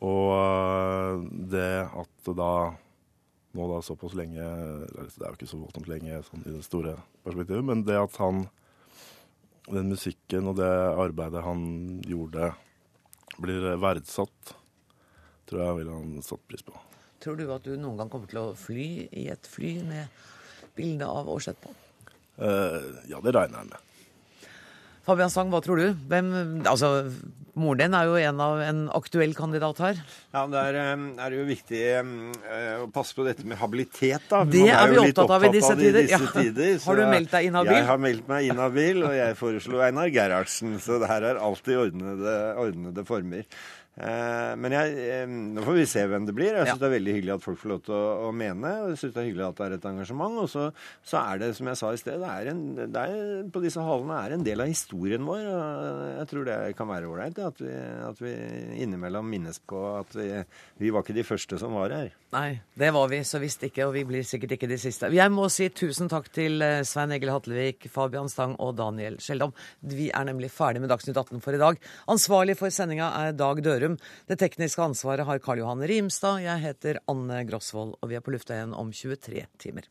Og uh, det at da nå da såpass lenge Det er jo ikke så voldsomt lenge sånn i det store perspektivet, men det at han Den musikken og det arbeidet han gjorde, blir verdsatt, tror jeg vil han satt pris på. Tror du at du noen gang kommer til å fly i et fly med bilde av Aarseth på? Uh, ja, det regner jeg med. Fabian Stang, hva tror du? Hvem, altså, Moren din er jo en av en aktuell kandidat her. Ja, Der eh, er det jo viktig uh, å passe på dette med habilitet. da. Det er, er vi opptatt av i disse tider. Disse ja. har du meldt deg inhabil? Jeg har meldt meg inhabil, og jeg foreslo Einar Gerhardsen. Så det her er alltid ordnede, ordnede former. Eh, men jeg, nå får vi se hvem det blir. Jeg syns det er veldig hyggelig at folk får lov til å, å mene. og Jeg syns det er hyggelig at det er et engasjement. Og så, så er det, som jeg sa i sted, det er en, det er, på disse hallene er en del av historien vår. og Jeg tror det kan være ålreit at, vi, at vi innimellom minnes på at vi, vi var ikke de første som var her. Nei, det var vi så visst ikke, og vi blir sikkert ikke de siste. Jeg må si tusen takk til eh, Svein Egil Hatlevik, Fabian Stang og Daniel Skjeldom. Vi er nemlig ferdig med Dagsnytt 18 for i dag. Ansvarlig for sendinga er Dag Dørum. Det tekniske ansvaret har Karl Johan Rimstad. Jeg heter Anne Grosvold, og vi er på lufta igjen om 23 timer.